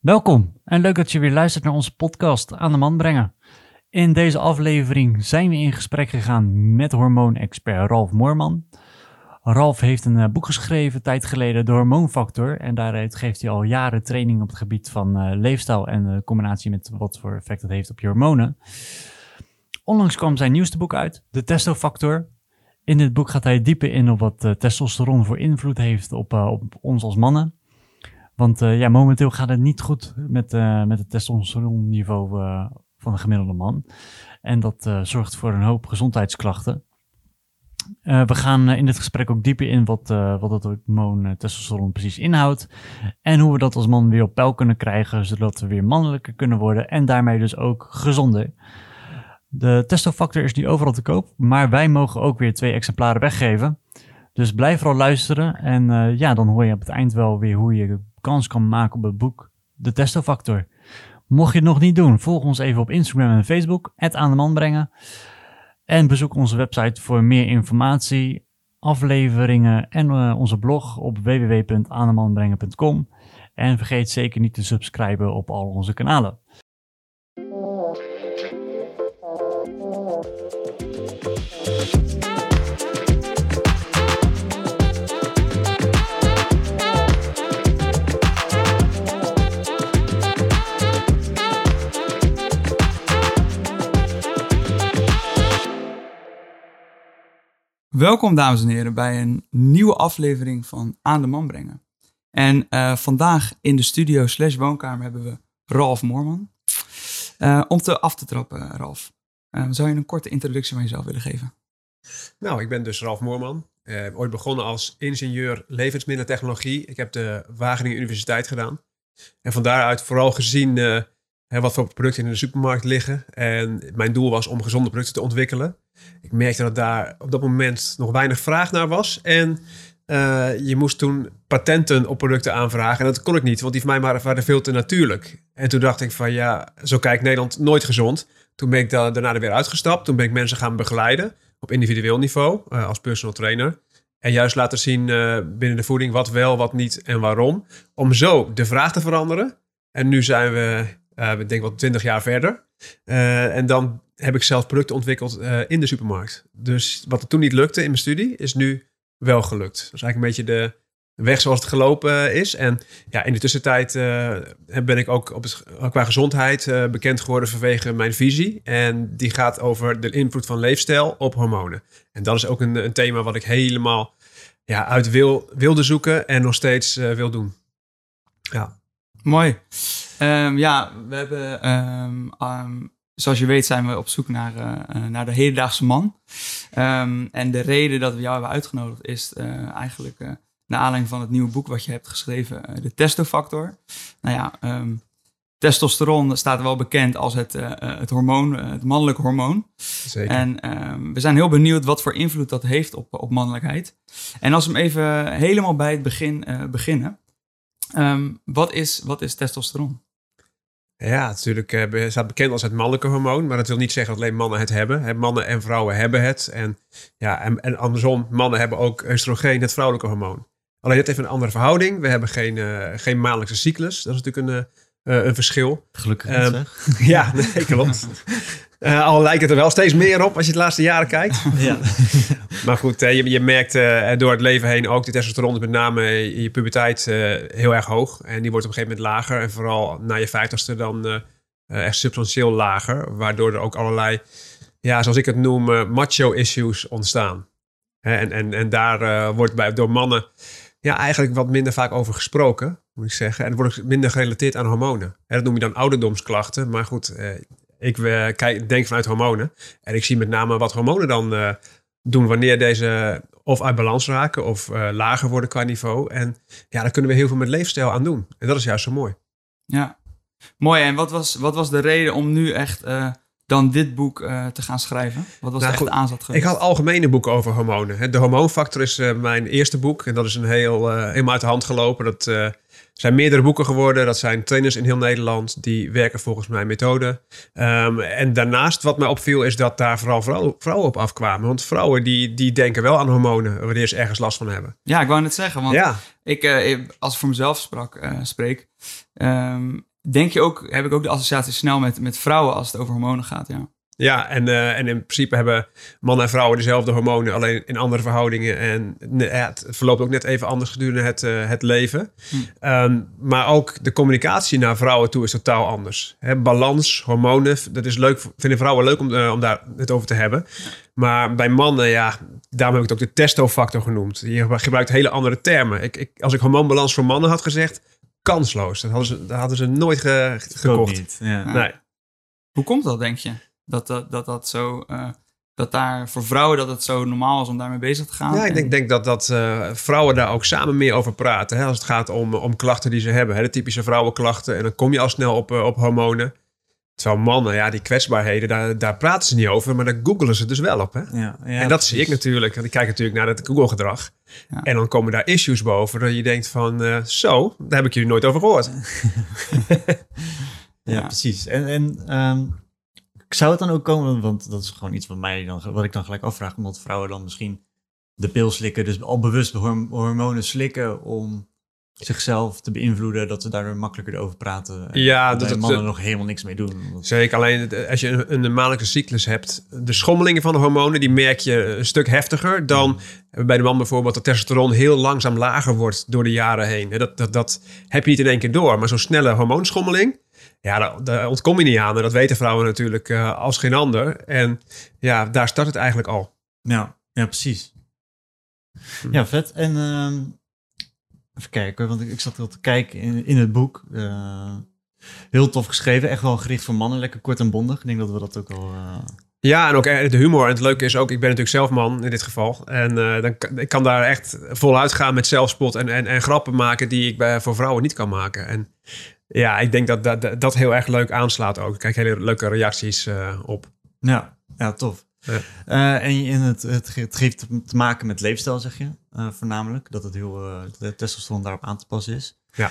Welkom en leuk dat je weer luistert naar onze podcast Aan de Man Brengen. In deze aflevering zijn we in gesprek gegaan met hormoonexpert Ralf Moorman. Ralf heeft een eh, boek geschreven tijd geleden, De Hormoonfactor. En daaruit geeft hij al jaren training op het gebied van uh, leefstijl en de combinatie met wat voor effect dat heeft op je hormonen. Onlangs kwam zijn nieuwste boek uit, De Testofactor. In dit boek gaat hij dieper in op wat uh, testosteron voor invloed heeft op, op ons als mannen. Want ja, momenteel gaat het niet goed met, met het testosteronniveau van de gemiddelde man. En dat zorgt voor een hoop gezondheidsklachten. Uh, we gaan uh, in dit gesprek ook dieper in wat, uh, wat het hormoon testosteron precies inhoudt. En hoe we dat als man weer op peil kunnen krijgen, zodat we weer mannelijker kunnen worden en daarmee dus ook gezonder. De testofactor is nu overal te koop, maar wij mogen ook weer twee exemplaren weggeven. Dus blijf vooral luisteren en ja, dan hoor je op het eind wel weer hoe je kans kan maken op het boek De Testofactor. Mocht je het nog niet doen, volg ons even op Instagram en Facebook, het aan de man brengen. En bezoek onze website voor meer informatie, afleveringen en uh, onze blog op www.aanemanbrengen.com. En vergeet zeker niet te subscriben op al onze kanalen. Welkom dames en heren bij een nieuwe aflevering van Aan de Man Brengen. En uh, vandaag in de studio slash woonkamer hebben we Ralf Moorman. Uh, om te af te trappen, Ralf, uh, zou je een korte introductie van jezelf willen geven? Nou, ik ben dus Ralf Moorman. ooit begonnen als ingenieur levensmiddelentechnologie. Ik heb de Wageningen Universiteit gedaan. En van daaruit vooral gezien wat voor producten in de supermarkt liggen. En mijn doel was om gezonde producten te ontwikkelen. Ik merkte dat daar op dat moment nog weinig vraag naar was. En uh, je moest toen patenten op producten aanvragen. En dat kon ik niet, want die van mij waren veel te natuurlijk. En toen dacht ik van ja, zo kijkt Nederland nooit gezond. Toen ben ik daarna er weer uitgestapt. Toen ben ik mensen gaan begeleiden op individueel niveau uh, als personal trainer. En juist laten zien uh, binnen de voeding wat wel, wat niet en waarom. Om zo de vraag te veranderen. En nu zijn we, ik denk wel twintig jaar verder. en dan heb ik zelf producten ontwikkeld uh, in de supermarkt. Dus wat er toen niet lukte in mijn studie, is nu wel gelukt. Dat is eigenlijk een beetje de weg zoals het gelopen is. En ja, in de tussentijd ben ik ook op het, qua gezondheid bekend geworden vanwege mijn visie. En die gaat over de invloed van leefstijl op hormonen. En dat is ook een, een thema wat ik helemaal ja, uit wil, wilde zoeken en nog steeds wil doen. Ja. Mooi. Um, ja, we hebben um, um, zoals je weet zijn we op zoek naar, uh, naar de hedendaagse man. En de reden dat we jou hebben uitgenodigd is uh, eigenlijk uh, naar aanleiding van het nieuwe boek wat je hebt geschreven, de testofactor. Nou ja, testosteron staat wel bekend als het, het hormoon, het mannelijke hormoon. Zeker. En we zijn heel benieuwd wat voor invloed dat heeft op, op mannelijkheid. En als we hem even helemaal bij het begin beginnen. wat, is, wat is testosteron? Ja, natuurlijk uh, staat bekend als het mannelijke hormoon, maar dat wil niet zeggen dat alleen mannen het hebben. mannen en vrouwen hebben het. En, ja, en, en andersom, mannen hebben ook oestrogeen, het vrouwelijke hormoon. Alleen het heeft een andere verhouding. We hebben geen, uh, geen maandelijkse cyclus. Dat is natuurlijk een, uh, een verschil. Gelukkig um, Ja, nee, klopt. Uh, al lijkt het er wel steeds meer op als je het laatste jaren kijkt. Ja. maar goed, je, je merkt uh, door het leven heen ook, de testosteron is met name in je puberteit uh, heel erg hoog. En die wordt op een gegeven moment lager. En vooral na je vijftigste dan echt substantieel lager. Waardoor er ook allerlei, ja, zoals ik het noem, macho-issues ontstaan. En, en, en daar wordt bij, door mannen ja, eigenlijk wat minder vaak over gesproken, moet ik zeggen. En het wordt ook minder gerelateerd aan hormonen. dat noem je dan ouderdomsklachten. Maar goed, ik uh, kijk, denk vanuit hormonen. En ik zie met name wat hormonen dan uh, doen wanneer deze of uit balans raken of lager worden qua niveau. En ja, daar kunnen we heel veel met leefstijl aan doen. En dat is juist zo mooi. Ja, mooi. En wat was, wat was de reden om nu echt dan dit boek te gaan schrijven? Wat was nou, de aanzet geweest? Ik had algemene boeken over hormonen. De hormoonfactor is mijn eerste boek. En dat is een heel, helemaal uit de hand gelopen. Dat zijn meerdere boeken geworden. Dat zijn trainers in heel Nederland. Die werken volgens mijn methode. Um, en daarnaast, wat mij opviel, is dat daar vooral vrouwen, vrouwen op afkwamen. Want vrouwen die, die denken wel aan hormonen wanneer ze ergens last van hebben. Ja, ik wou net zeggen. Want ja. ik, uh, als ik voor mezelf sprak, uh, spreek. Um, denk je ook, heb ik ook de associatie snel met, met vrouwen als het over hormonen gaat, ja. Ja, en, eh, en in principe hebben mannen en vrouwen dezelfde hormonen, alleen in andere verhoudingen. En ja, het verloopt ook net even anders gedurende het, eh, het leven. Hm. Ehm, maar ook de communicatie naar vrouwen toe is totaal anders. Balans, hormonen, dat is leuk, vinden vrouwen leuk om, eh, om daar het over te hebben. Maar bij mannen, ja, daarom heb ik het ook de testofactor genoemd. Je gebruikt hele andere termen. Ik, ik, als ik hormoonbalans voor mannen had gezegd, kansloos. Dat hadden ze, dat hadden ze nooit ge- gekocht. niet. Ja. Nee. Hoe komt dat, denk je? Dat dat, dat, dat zo, eh, dat daar voor vrouwen dat het zo normaal is om daarmee bezig te gaan? Ja, ik En- denk, denk dat, dat eh, vrouwen daar ook samen meer over praten. Hè, als het gaat om, om klachten die ze hebben. Hè, de typische vrouwenklachten. En dan kom je al snel op, eh, op hormonen. Terwijl mannen, ja, die kwetsbaarheden, daar, daar praten ze niet over. Maar daar googelen ze dus wel op. Hè? Ja, ja, en dat zie ik natuurlijk. Want ik kijk natuurlijk naar het Google-gedrag. Ja. En dan komen daar issues boven. Dat je denkt van, eh, zo, daar heb ik jullie nooit over gehoord. Ja, Ja. precies. En, en ehm, zou het dan ook komen, want dat is gewoon iets wat, mij dan, wat ik dan gelijk afvraag, omdat vrouwen dan misschien de pil slikken, dus al bewust horm- hormonen slikken om zichzelf te beïnvloeden, dat ze daardoor makkelijker over praten. En Ja, dat dat- mannen nog helemaal niks mee doen. Omdat- Zeker, alleen het- als je een, een maandelijkse cyclus hebt, de schommelingen van de hormonen, die merk je een stuk heftiger dan bij de man bijvoorbeeld dat testosteron heel langzaam lager wordt door de jaren heen. Dat, dat, dat heb je niet in één keer door, maar zo'n snelle hormoonschommeling, ja, daar, daar ontkom je niet aan. En dat weten vrouwen natuurlijk eh, als geen ander. En ja, daar start het eigenlijk al. Ja, ja, precies. Hm. Ja, vet. En ehm, even kijken, want ik, ik zat wel te kijken in, in het boek. eh, heel tof geschreven, echt wel gericht voor mannen, lekker kort en bondig. Ik denk dat we dat ook al... eh, Ja, en ook de humor. En het leuke is ook, ik ben natuurlijk zelf man in dit geval. En dan, kan- ik kan daar echt voluit gaan met zelfspot en, en, en grappen maken die ik bij, voor vrouwen niet kan maken. En ja, ik denk dat dat, dat heel erg leuk aanslaat ook. Ik krijg hele leuke reacties eh, op. Ja, ja tof. Ja. Eh, en in het, het, het heeft te maken met leefstijl, zeg je, eh, voornamelijk. Dat het heel, de testosteron daarop aan te passen is. Ja.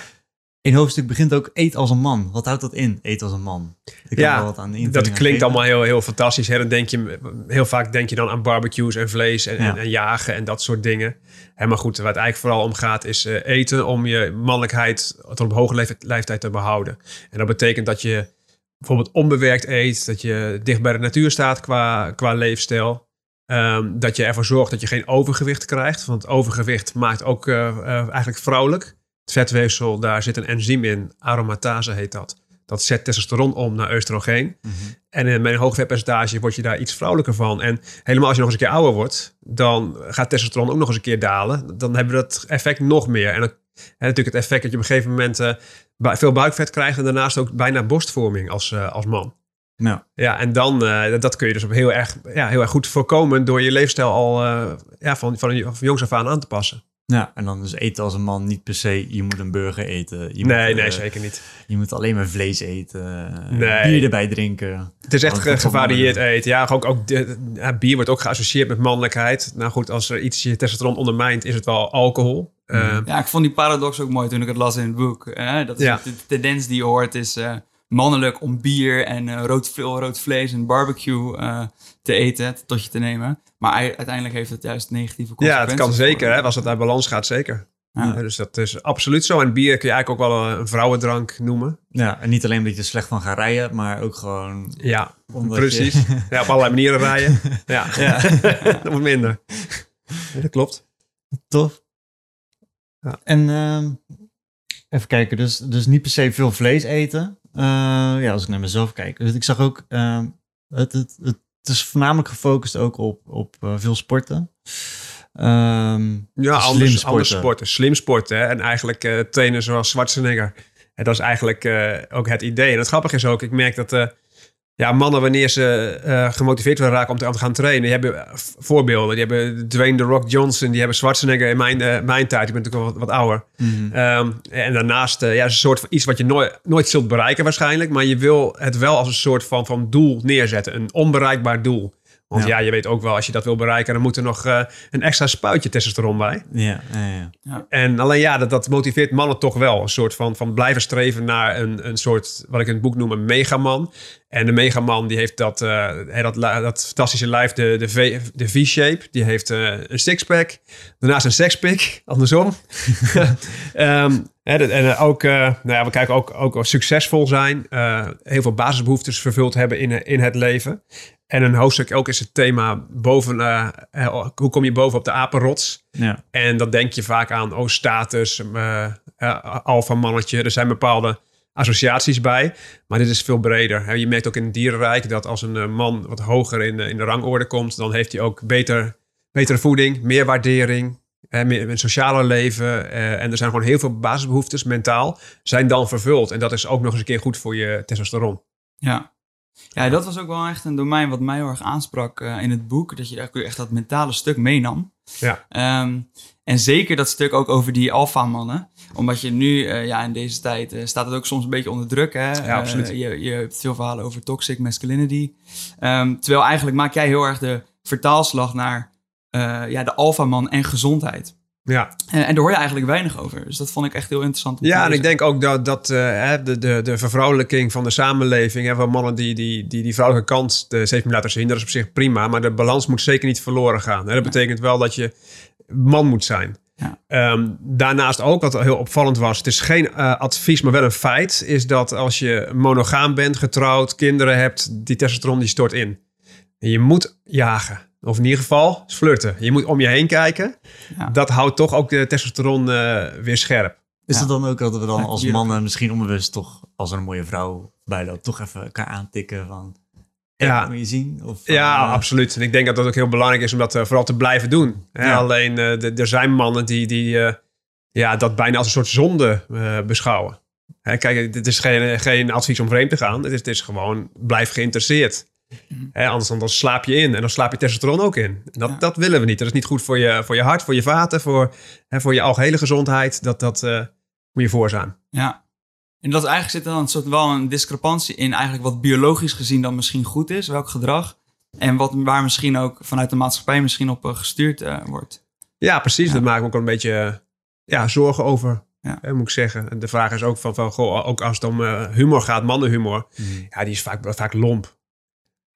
In hoofdstuk begint ook eet als een man. Wat houdt dat in, eet als een man? Ik Ja, wel wat aan Dat klinkt geven. allemaal heel, heel fantastisch. Hè? Dan denk je, heel vaak denk je dan aan barbecues en vlees en, Ja. en, en jagen en dat soort dingen. Hè, maar goed, waar het eigenlijk vooral om gaat is eh, eten om je mannelijkheid tot op hoge leeftijd, leeftijd te behouden. En dat betekent dat je bijvoorbeeld onbewerkt eet, dat je dicht bij de natuur staat qua, qua leefstijl. Ehm, dat je ervoor zorgt dat je geen overgewicht krijgt. Want overgewicht maakt ook eh, eh, eigenlijk vrouwelijk. Vetweefsel, daar zit een enzym in. Aromatase heet dat. Dat zet testosteron om naar oestrogeen. Mhm. En met een hoog vetpercentage word je daar iets vrouwelijker van. En helemaal als je nog eens een keer ouder wordt, dan gaat testosteron ook nog eens een keer dalen. Dan hebben we dat effect nog meer. En dan en natuurlijk het effect dat je op een gegeven moment eh, veel buikvet krijgt en daarnaast ook bijna borstvorming als, eh, als man. Ja. Ja, en dan, eh, dat kun je dus op heel erg, ja, heel erg goed voorkomen door je leefstijl al ja, van, van, van jongs af aan aan te passen. Ja, en dan dus eten als een man niet per se, je moet een burger eten. Je nee, moet, nee, eh, zeker niet. Je moet alleen maar vlees eten, eh, Nee. bier erbij drinken. Het is echt ge- gevarieerd eten. Ja, ook, ook de, ja, bier wordt ook geassocieerd met mannelijkheid. Nou goed, als er iets je testosteron ondermijnt, is het wel alcohol. Mhm. Eh, Ja, ik vond die paradox ook mooi toen ik het las in het boek. Eh, dat is Ja. de tendens die je hoort is eh, mannelijk om bier en eh, rood, veel rood vlees en barbecue eh, te eten, tot je te nemen. Maar ei- uiteindelijk heeft het juist negatieve Ja, consequenties. het kan zeker. Hè? Als het uit balans gaat, zeker. Ja. Ja, dus dat is absoluut zo. En bier kun je eigenlijk ook wel een, vrouwendrank noemen. Ja, en niet alleen omdat je er slecht van gaat rijden, maar ook gewoon Ja, precies. je... Ja, op allerlei manieren rijden. Ja, ja, dat moet minder. Ja, dat klopt. tof. Ja. En ehm, even kijken, dus, dus niet per se veel vlees eten. Eh, ja, als ik naar mezelf kijk. Dus ik zag ook, ehm, het, het, het, is voornamelijk gefocust ook op, op eh, veel sporten. Ehm, Ja, anders, sporten. anders sporten. Slim sporten. Hè? En eigenlijk eh trainen zoals Schwarzenegger. En dat is eigenlijk eh, ook het idee. En het grappige is ook, ik merk dat ja, mannen wanneer ze eh, gemotiveerd willen raken om te, om te gaan trainen, die hebben eh, voorbeelden. Die hebben Dwayne The Rock Johnson, die hebben Schwarzenegger in mijn, eh, mijn tijd. Ik ben natuurlijk wat, wat ouder. mhm. Ehm, en daarnaast, ja, is een soort van iets wat je nooit, nooit zult bereiken waarschijnlijk. Maar je wil het wel als een soort van, van doel neerzetten. Een onbereikbaar doel. Want ja. Ja. je weet ook wel, als je dat wil bereiken, dan moet er nog eh, een extra spuitje testosteron bij. Ja, ja, ja. En alleen ja, dat, dat motiveert mannen toch wel. Een soort van, van blijven streven naar een, een soort, wat ik in het boek noem, een megaman. En de megaman die heeft dat, eh, hè, dat, dat fantastische lijf, de, de, V, de V-shape. Die heeft eh, een sixpack. Daarnaast een sexpack, andersom. Ehm, hè, dat- en ook, eh, nou ja, we kijken ook, ook succesvol zijn. eh, heel veel basisbehoeftes vervuld hebben in, in het leven. En een hoofdstuk ook is het thema boven, eh, eh, hoe kom je boven op de apenrots? ja. En dan denk je vaak aan, oh, status, eh eh, alpha mannetje. Er zijn bepaalde associaties bij. Maar dit is veel breder. Je merkt ook in het dierenrijk dat als een man wat hoger in, de- in de rangorde komt, dan heeft hij ook beter, betere voeding, meer waardering, meer, een sociale leven. en er zijn gewoon heel veel basisbehoeftes, mentaal, zijn dan vervuld. En dat is ook nog eens een keer goed voor je testosteron. Ja. Ja, dat was ook wel echt een domein wat mij heel erg aansprak eh, in het boek. Dat je eigenlijk echt dat mentale stuk meenam. Ja. Ehm, en zeker dat stuk ook over die alfamannen. Omdat je nu, eh, ja, in deze tijd eh, staat het ook soms een beetje onder druk. Hè? Ja, absoluut. Je, je hebt veel verhalen over toxic masculinity. Ehm, terwijl eigenlijk maak jij heel erg de vertaalslag naar ja, de alfaman en gezondheid. Ja, En, en daar hoor je eigenlijk weinig over. Dus dat vond ik echt heel interessant. Ja, en ik denk ook dat, dat eh, de, de, de vervrouwelijking van de samenleving, hè, van mannen die, die, die die vrouwelijke kant de, steeds meer laten zien, dat is op zich prima. Maar de balans moet zeker niet verloren gaan. Hè. Dat betekent wel dat je man moet zijn. Ja. Ehm, daarnaast ook, wat heel opvallend was, het is geen eh, advies, maar wel een feit, is dat als je monogaam bent, getrouwd, kinderen hebt, die testosteron die stort in. En je moet jagen. Of in ieder geval flirten. Je moet om je heen kijken. Ja. Dat houdt toch ook de testosteron eh, weer scherp. Is Ja. het dan ook dat we dan Ja, als mannen misschien onbewust toch, als er een mooie vrouw bij loopt, toch even elkaar aantikken van... Ja. Moet je zien? Of, Ja, eh, absoluut. En ik denk dat dat ook heel belangrijk is om dat eh, vooral te blijven doen. Hè? Ja. Alleen eh, de- er zijn mannen die, die eh, ja, dat bijna als een soort zonde eh, beschouwen. Hè, kijk, dit is geen, geen advies om vreemd te gaan. Het is, het is gewoon blijf geïnteresseerd. Mhm. Hè, anders dan, dan slaap je in en dan slaap je testosteron ook in. En Dat, Ja. dat willen we niet. Dat is niet goed voor je, voor je hart, voor je vaten, voor, hè, voor je algehele gezondheid. Dat, dat eh, moet je voor zijn. Ja. En dat eigenlijk zit er dan een soort wel een discrepantie in eigenlijk wat biologisch gezien dan misschien goed is, welk gedrag. En wat, waar misschien ook vanuit de maatschappij misschien op eh, gestuurd eh, wordt. Ja, precies. Ja. Dat maakt me ook een beetje ja, zorgen over, Ja. hè, moet ik zeggen. En de vraag is ook van, van goh, ook als het om humor gaat, mannenhumor, mhm. ja, die is vaak, vaak lomp.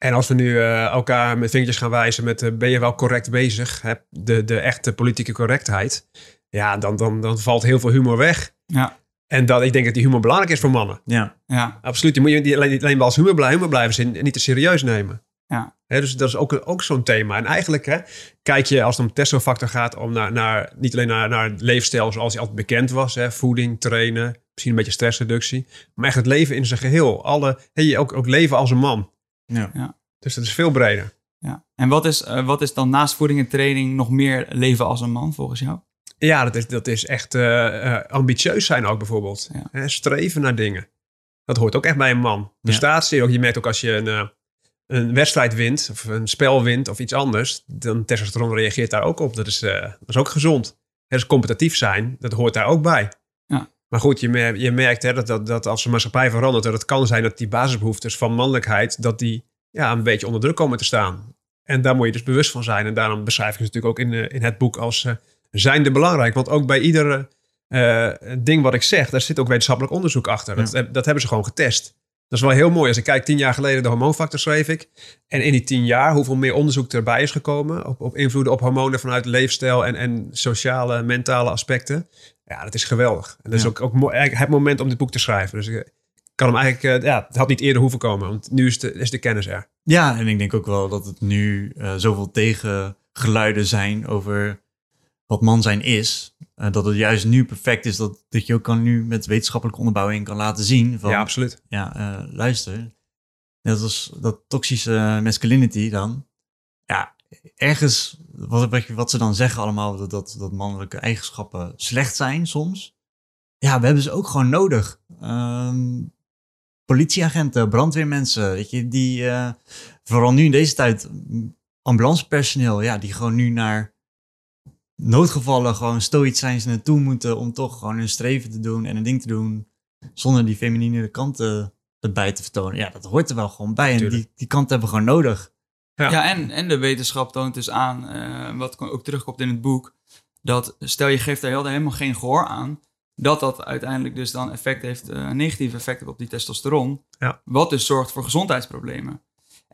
En als we nu eh, elkaar met vingertjes gaan wijzen met eh, ben je wel correct bezig, hè, de, de echte politieke correctheid, ja, dan, dan, dan valt heel veel humor weg. Ja. En dat, ik denk dat die humor belangrijk is voor mannen. Ja, Ja. Absoluut. Je moet je niet alleen, maar als humor, blij- humor blijven zien en niet te serieus nemen. Ja. Hè, dus dat is ook, ook zo'n thema. En eigenlijk hè, kijk je als het om testofactor gaat, om naar, naar, niet alleen naar, naar het leefstijl zoals hij altijd bekend was. Hè, voeding, trainen, misschien een beetje stressreductie. Maar echt het leven in zijn geheel. Alle, je ook, ook leven als een man. Ja. Dus dat is veel breder. ja. En wat is, eh, wat is dan naast voeding en training nog meer leven als een man volgens jou? Ja, dat is, dat is echt eh, eh, ambitieus zijn ook bijvoorbeeld. Ja. Hè, streven naar dingen. Dat hoort ook echt bij een man. Prestatie, ook, je merkt ook als je een, eh, een wedstrijd wint, of een spel wint, of iets anders, dan testosteron reageert daar ook op. Dat is, eh, dat is ook gezond. Hè, dus competitief zijn, dat hoort daar ook bij. Ja. Maar goed, je, mer- je merkt hè, dat, dat, dat als de maatschappij verandert, dat het kan zijn dat die basisbehoeftes van mannelijkheid, dat die ja, een beetje onder druk komen te staan. En daar moet je dus bewust van zijn. En daarom beschrijf ik het natuurlijk ook in, eh, in het boek als eh, zijnde belangrijk. Want ook bij iedere eh, ding wat ik zeg, daar zit ook wetenschappelijk onderzoek achter. Dat, dat hebben ze gewoon getest. Dat is wel heel mooi. Als ik kijk, tien jaar geleden de hormoonfactor schreef ik. En in die tien jaar, hoeveel meer onderzoek erbij is gekomen op, op invloeden op hormonen vanuit leefstijl en, en sociale, mentale aspecten. Ja, dat is geweldig. En dat is ook, ook het moment om dit boek te schrijven. Dus ik kan hem eigenlijk, eh, ja, het had niet eerder hoeven komen, want nu is de, is de kennis er. Ja, en ik denk ook wel dat het nu eh, zoveel tegengeluiden zijn over wat man zijn is. eh, dat het juist nu perfect is dat, dat je ook kan nu met wetenschappelijke onderbouwing kan laten zien van ja, absoluut. ja, eh, luister. Net als dat toxische masculinity dan. Ja, ergens, wat, wat, ze dan zeggen allemaal, dat, dat, dat mannelijke eigenschappen slecht zijn soms. Ja, we hebben ze ook gewoon nodig. Ehm, politieagenten, brandweermensen, weet je, die, eh, vooral nu in deze tijd, ambulancepersoneel, ja, die gewoon nu naar noodgevallen gewoon stoïcijns naartoe moeten om toch gewoon hun streven te doen en een ding te doen zonder die feminine kanten erbij te vertonen. Ja, dat hoort er wel gewoon bij. En die, die kant hebben we gewoon nodig. Ja. Ja, en, en de wetenschap toont dus aan, eh, wat ook terugkomt in het boek, dat stel je geeft daar helemaal geen gehoor aan, dat dat uiteindelijk dus dan effect heeft, eh, een negatief effect heeft op die testosteron, Ja. wat dus zorgt voor gezondheidsproblemen.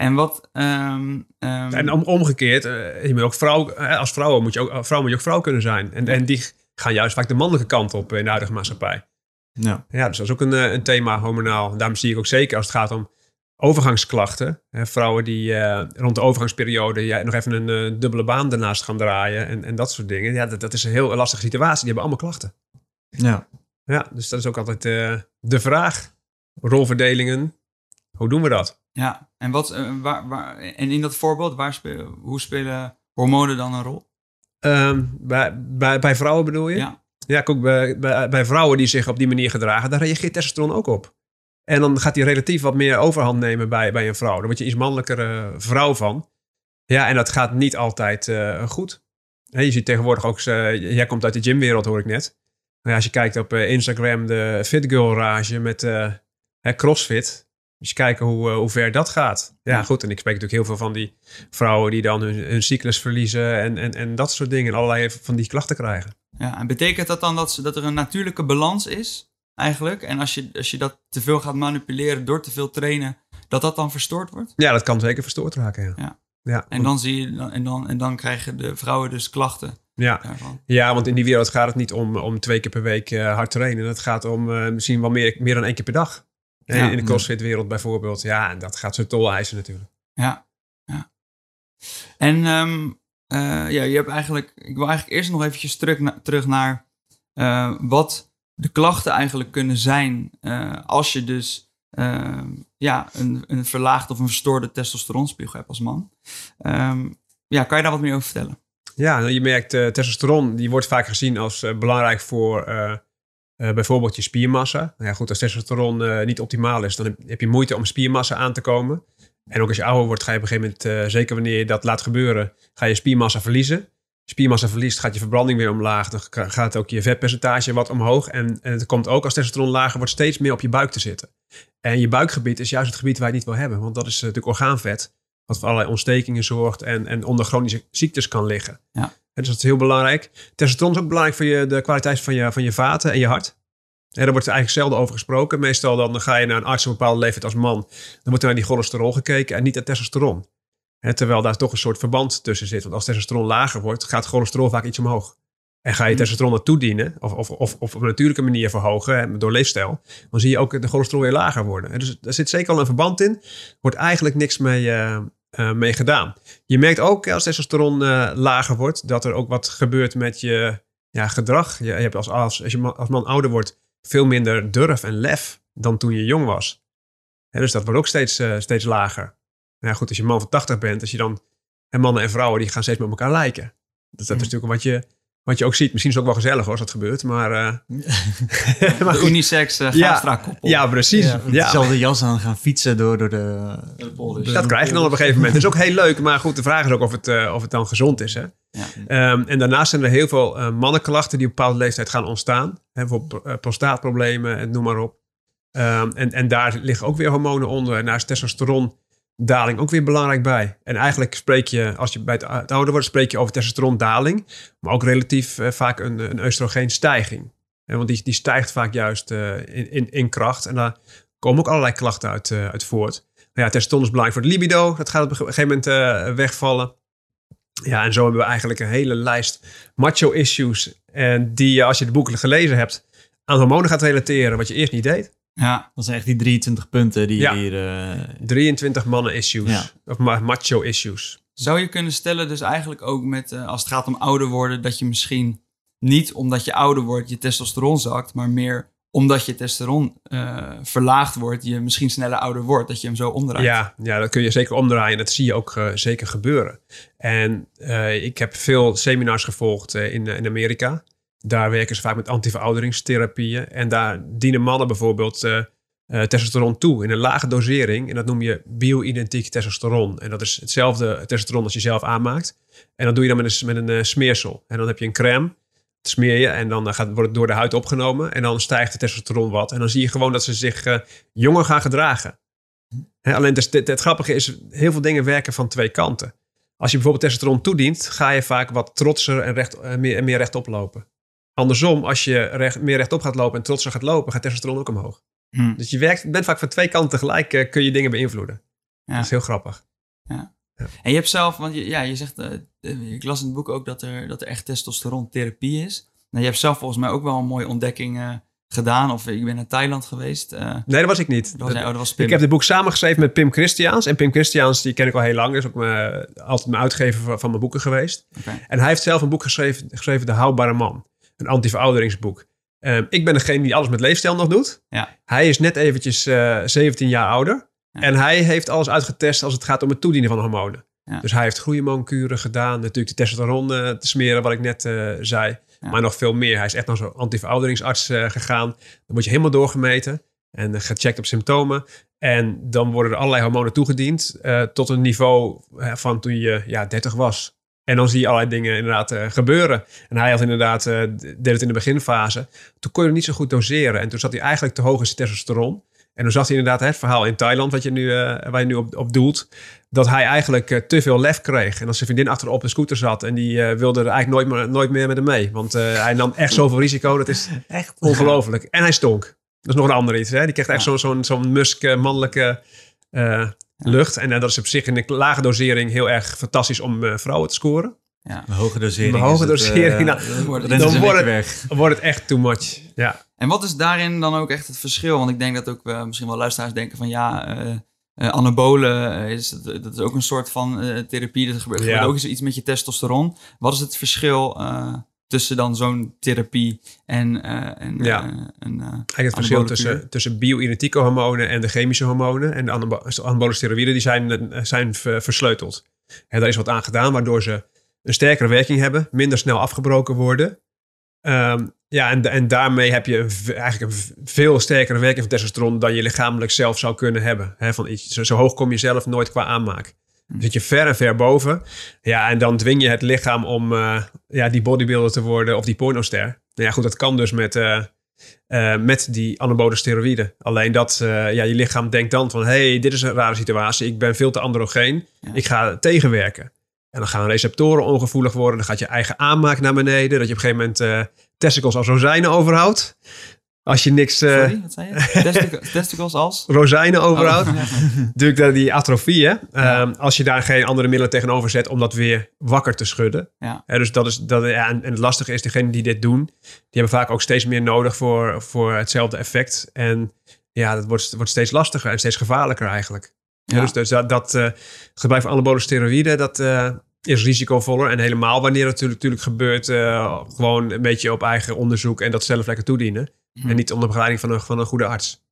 En wat... ehm, ehm, En om, omgekeerd, eh, je moet ook vrouw, eh, als vrouw moet je ook, als vrouw moet je ook vrouw kunnen zijn. En, en die gaan juist vaak de mannelijke kant op in de huidige maatschappij. Ja. Ja, dus dat is ook een, eh, een thema hormonaal. Daarom zie ik ook zeker als het gaat om overgangsklachten. Hè, vrouwen die eh, rond de overgangsperiode ja, nog even een eh, dubbele baan daarnaast gaan draaien en, en dat soort dingen. Ja, dat, dat is een heel lastige situatie. Die hebben allemaal klachten. Ja. Ja, dus dat is ook altijd eh, de vraag. Rolverdelingen, hoe doen we dat? Ja, en, wat, eh, waar, waar, en in dat voorbeeld, waar spelen, hoe spelen hormonen dan een rol? Ehm, bij, bij, bij vrouwen bedoel je? Ja. Ja, ook bij, bij, bij vrouwen die zich op die manier gedragen, daar reageert testosteron ook op. En dan gaat hij relatief wat meer overhand nemen bij, bij een vrouw. Dan word je iets mannelijkere vrouw van. Ja, en dat gaat niet altijd eh, goed. Je ziet tegenwoordig ook, eh, jij komt uit de gymwereld hoor ik net. Maar ja, als je kijkt op Instagram, de Fit Girl rage met CrossFit. Je kijken hoe, eh, hoe ver dat gaat. Ja, Ja. goed. En ik spreek natuurlijk heel veel van die vrouwen die dan hun, hun cyclus verliezen. En, en, en dat soort dingen. En allerlei van die klachten krijgen. Ja, en betekent dat dan dat, ze, dat er een natuurlijke balans is, eigenlijk? En als je, als je dat te veel gaat manipuleren door te veel trainen, dat dat dan verstoord wordt? Ja, dat kan zeker verstoord raken. Ja. Ja. Ja, En dan, zie je, en dan, en dan krijgen de vrouwen dus klachten ja. daarvan. ja, want in die wereld gaat het niet om, om twee keer per week eh, hard trainen. Het gaat om eh, misschien wel meer, meer dan één keer per dag. Ja. in de crossfit-wereld bijvoorbeeld. Ja, en dat gaat zijn tol eisen natuurlijk. Ja, ja. En ehm, eh, ja, je hebt eigenlijk, ik wil eigenlijk eerst nog eventjes terug, na- terug naar eh, wat de klachten eigenlijk kunnen zijn eh, als je dus ehm, ja, een, een verlaagd of een verstoorde testosteronspiegel hebt als man. Ehm, ja, kan je daar wat meer over vertellen? Ja, nou, je merkt testosteron, die wordt vaak gezien als belangrijk voor eh, bijvoorbeeld je spiermassa. Nou ja, goed, als testosteron eh, niet optimaal is, dan heb, je moeite om spiermassa aan te komen. En ook als je ouder wordt, ga je op een gegeven moment, eh, zeker wanneer je dat laat gebeuren, ga je spiermassa verliezen. Spiermassa verliest, gaat je verbranding weer omlaag. Dan ga- gaat ook je vetpercentage wat omhoog. En, en het komt ook als testosteron lager wordt, steeds meer op je buik te zitten. En je buikgebied is juist het gebied waar je het niet wil hebben. Want dat is natuurlijk orgaanvet. Wat voor allerlei ontstekingen zorgt en, en onder chronische ziektes kan liggen. Ja. Dus dat is heel belangrijk. Testosteron is ook belangrijk voor je, de kwaliteit van je, van je vaten en je hart. En daar wordt er eigenlijk zelden over gesproken. Meestal dan ga je naar een arts op een bepaalde leeftijd als man. Dan wordt er naar die cholesterol gekeken en niet naar testosteron. Terwijl daar toch een soort verband tussen zit. Want als testosteron lager wordt, gaat cholesterol vaak iets omhoog. En ga je Hmm. testosteron naartoe dienen, of, of, of, of op een natuurlijke manier verhogen, hè, door leefstijl, dan zie je ook de cholesterol weer lager worden. Dus er zit zeker al een verband in. Er wordt eigenlijk niks mee, eh, eh, mee gedaan. Je merkt ook als testosteron eh, lager wordt, dat er ook wat gebeurt met je ja, gedrag. Je, je hebt als, als, als je man, als man ouder wordt, veel minder durf en lef dan toen je jong was. Hè, dus dat wordt ook steeds, eh, steeds lager. Nou ja, goed, als je man van 80 bent, als je dan. En mannen en vrouwen die gaan steeds met elkaar lijken. Dat, dat is natuurlijk wat je, wat je ook ziet. Misschien is het ook wel gezellig hoor, als dat gebeurt. Maar, eh, maar De unisex uh, Ja, Ja, precies. Ja, Ja, Dezelfde jas aan gaan fietsen door, door de... Dat krijg je dan op een gegeven moment. Dat is ook heel leuk. Maar goed, de vraag is ook of het, eh, of het dan gezond is. Hè? Ja. Ehm, en daarnaast zijn er heel veel eh, mannenklachten die op een bepaalde leeftijd gaan ontstaan. Hè, bijvoorbeeld eh, prostaatproblemen en noem maar op. Ehm, en, en daar liggen ook weer hormonen onder. En daar testosterondaling ook weer belangrijk bij. En eigenlijk spreek je, als je bij het, het ouder wordt, spreek je over testosterondaling. Maar ook relatief eh, vaak een, een oestrogeenstijging. Hè, want die, die stijgt vaak juist eh, in, in, kracht. En daar komen ook allerlei klachten uit, eh, uit voort. Nou ja, testosteron is belangrijk voor het libido. Dat gaat op een gegeven moment wegvallen. Ja, en zo hebben we eigenlijk een hele lijst macho-issues. En die als je de boeken gelezen hebt, aan hormonen gaat relateren. Wat je eerst niet deed. Ja, Dat zijn echt die 23 punten die Ja. hier... eh, 23 mannen-issues. Ja. Of ma- macho-issues. Zou je kunnen stellen, dus eigenlijk ook met, eh, als het gaat om ouder worden, dat je misschien niet omdat je ouder wordt je testosteron zakt, maar meer omdat je testosteron eh, verlaagd wordt, je misschien sneller ouder wordt, dat je hem zo omdraait. Ja, ja, dat kun je zeker omdraaien. Dat zie je ook zeker gebeuren. En eh, ik heb veel seminars gevolgd in, in Amerika. Daar werken ze vaak met antiverouderingstherapieën. En daar dienen mannen bijvoorbeeld eh, eh, testosteron toe in een lage dosering. En dat noem je bioidentiek testosteron. En dat is hetzelfde testosteron als je zelf aanmaakt. En dat doe je dan met een, met een eh, smeersel. En dan heb je een crème. Dat smeer je en dan gaat, wordt het door de huid opgenomen. En dan stijgt de testosteron wat. En dan zie je gewoon dat ze zich jonger gaan gedragen. Alleen het, het, het grappige is, heel veel dingen werken van twee kanten. Als je bijvoorbeeld testosteron toedient, ga je vaak wat trotser en, recht, meer, meer rechtop lopen. Andersom, als je recht, meer rechtop gaat lopen en trotser gaat lopen, gaat testosteron ook omhoog. Hm. Dus je werkt, bent vaak van twee kanten tegelijk, eh, kun je dingen beïnvloeden. Ja. Dat is heel grappig. En je hebt zelf, want je, ja, je zegt, eh, eh, ik las in het boek ook dat er, dat er echt testosterontherapie is. Nou, je hebt zelf volgens mij ook wel een mooie ontdekking gedaan. Of ik ben naar Thailand geweest. Nee, dat was ik niet. dat was, oh, dat was Pim. Ik heb dit boek samengeschreven met Pim Christiaans. En Pim Christiaans, die ken ik al heel lang. is ook mijn, altijd mijn uitgever van, van mijn boeken geweest. En hij heeft zelf een boek geschreven, geschreven De Houdbare Man. Een anti-verouderingsboek. Ehm, ik ben degene die alles met leefstijl nog doet. Ja. Hij is net eventjes eh 17 jaar ouder. Ja. En hij heeft alles uitgetest als het gaat om het toedienen van hormonen. Ja. Dus hij heeft groeihormoonkuren gedaan. Natuurlijk de testosteron eh, te smeren, wat ik net eh, zei. Maar nog veel meer. Hij is echt naar zo'n anti-verouderingsarts eh, gegaan. Dan word je helemaal doorgemeten en eh, gecheckt op symptomen. En dan worden er allerlei hormonen toegediend eh, tot een niveau eh, van toen je ja, 30 was. En dan zie je allerlei dingen inderdaad eh, gebeuren. En hij had inderdaad, eh, deed het in de beginfase. Toen kon je het niet zo goed doseren. En toen zat hij eigenlijk te hoog in zijn testosteron. En dan zag hij inderdaad het verhaal in Thailand, wat je nu, eh, waar je nu op, op doelt. Dat hij eigenlijk te veel lef kreeg. En als zijn vriendin achterop op de scooter zat. En die wilde er eigenlijk nooit meer, nooit meer met hem mee. Want hij nam echt zoveel risico. Dat is Echt? ongelooflijk. En hij stonk. Dat is nog een ander iets. Hè? Die kreeg echt Ja. zo'n zo'n musk mannelijke lucht. En eh, dat is op zich in een lage dosering heel erg fantastisch om eh, vrouwen te scoren. Ja. Een hoge dosering. Een hoge het, dosering, eh, nou, dan wordt- dan wordt het echt too much. Ja. En wat is daarin dan ook echt het verschil? Want ik denk dat ook eh, misschien wel luisteraars denken van ja, eh eh, anabolen, eh, is, het- dat is ook een soort van eh, therapie. Dat gebeurt, Ja. gebeurt ook eens iets met je testosteron. Wat is het verschil eh, tussen dan zo'n therapie en, eh, en Ja. eh, een... eh, Eigenlijk het verschil tussen, tussen bio-identieke hormonen en de chemische hormonen. En de anabo- anabole steroïden die zijn, zijn ver- versleuteld. En daar is wat aan gedaan waardoor ze een sterkere werking hebben. Minder snel afgebroken worden. Ehm, ja, en, en daarmee heb je een eigenlijk een veel sterkere werking van testosteron dan je lichamelijk zelf zou kunnen hebben. Van iets, zo, zo hoog kom je zelf nooit qua aanmaak. Dan zit je ver en ver boven. Ja, en dan dwing je het lichaam om eh, ja, die bodybuilder te worden of die pornoster. Nou ja, goed, dat kan dus met, eh, eh, met die anabole steroïden. Alleen dat ja, je lichaam denkt dan van... hey, dit is een rare situatie. Ik ben veel te androgeen. Ja. Ik ga tegenwerken. En dan gaan receptoren ongevoelig worden. Dan gaat je eigen aanmaak naar beneden. Dat je op een gegeven moment testicles als rozijnen overhoudt. Als je niks... eh, sorry, wat zei je? Testic- testicles als? rozijnen overhoudt. Oh. Natuurlijk dat die atrofie, hè? Ehm, als je daar geen andere middelen tegenover zet om dat weer wakker te schudden. Ja. Dus dat is, dat, ja, en, en het lastige is, degenen die dit doen, die hebben vaak ook steeds meer nodig voor, voor hetzelfde effect. En ja, dat wordt, wordt steeds lastiger en steeds gevaarlijker eigenlijk. Ja. Ja. dus dus dat, dat eh, gebruik van anabole steroïden, dat eh, is risicovoller. En helemaal wanneer het natuurlijk, natuurlijk gebeurt, gewoon een beetje op eigen onderzoek en dat zelf lekker toedienen. Hm. En niet onder begeleiding van een, van een goede arts.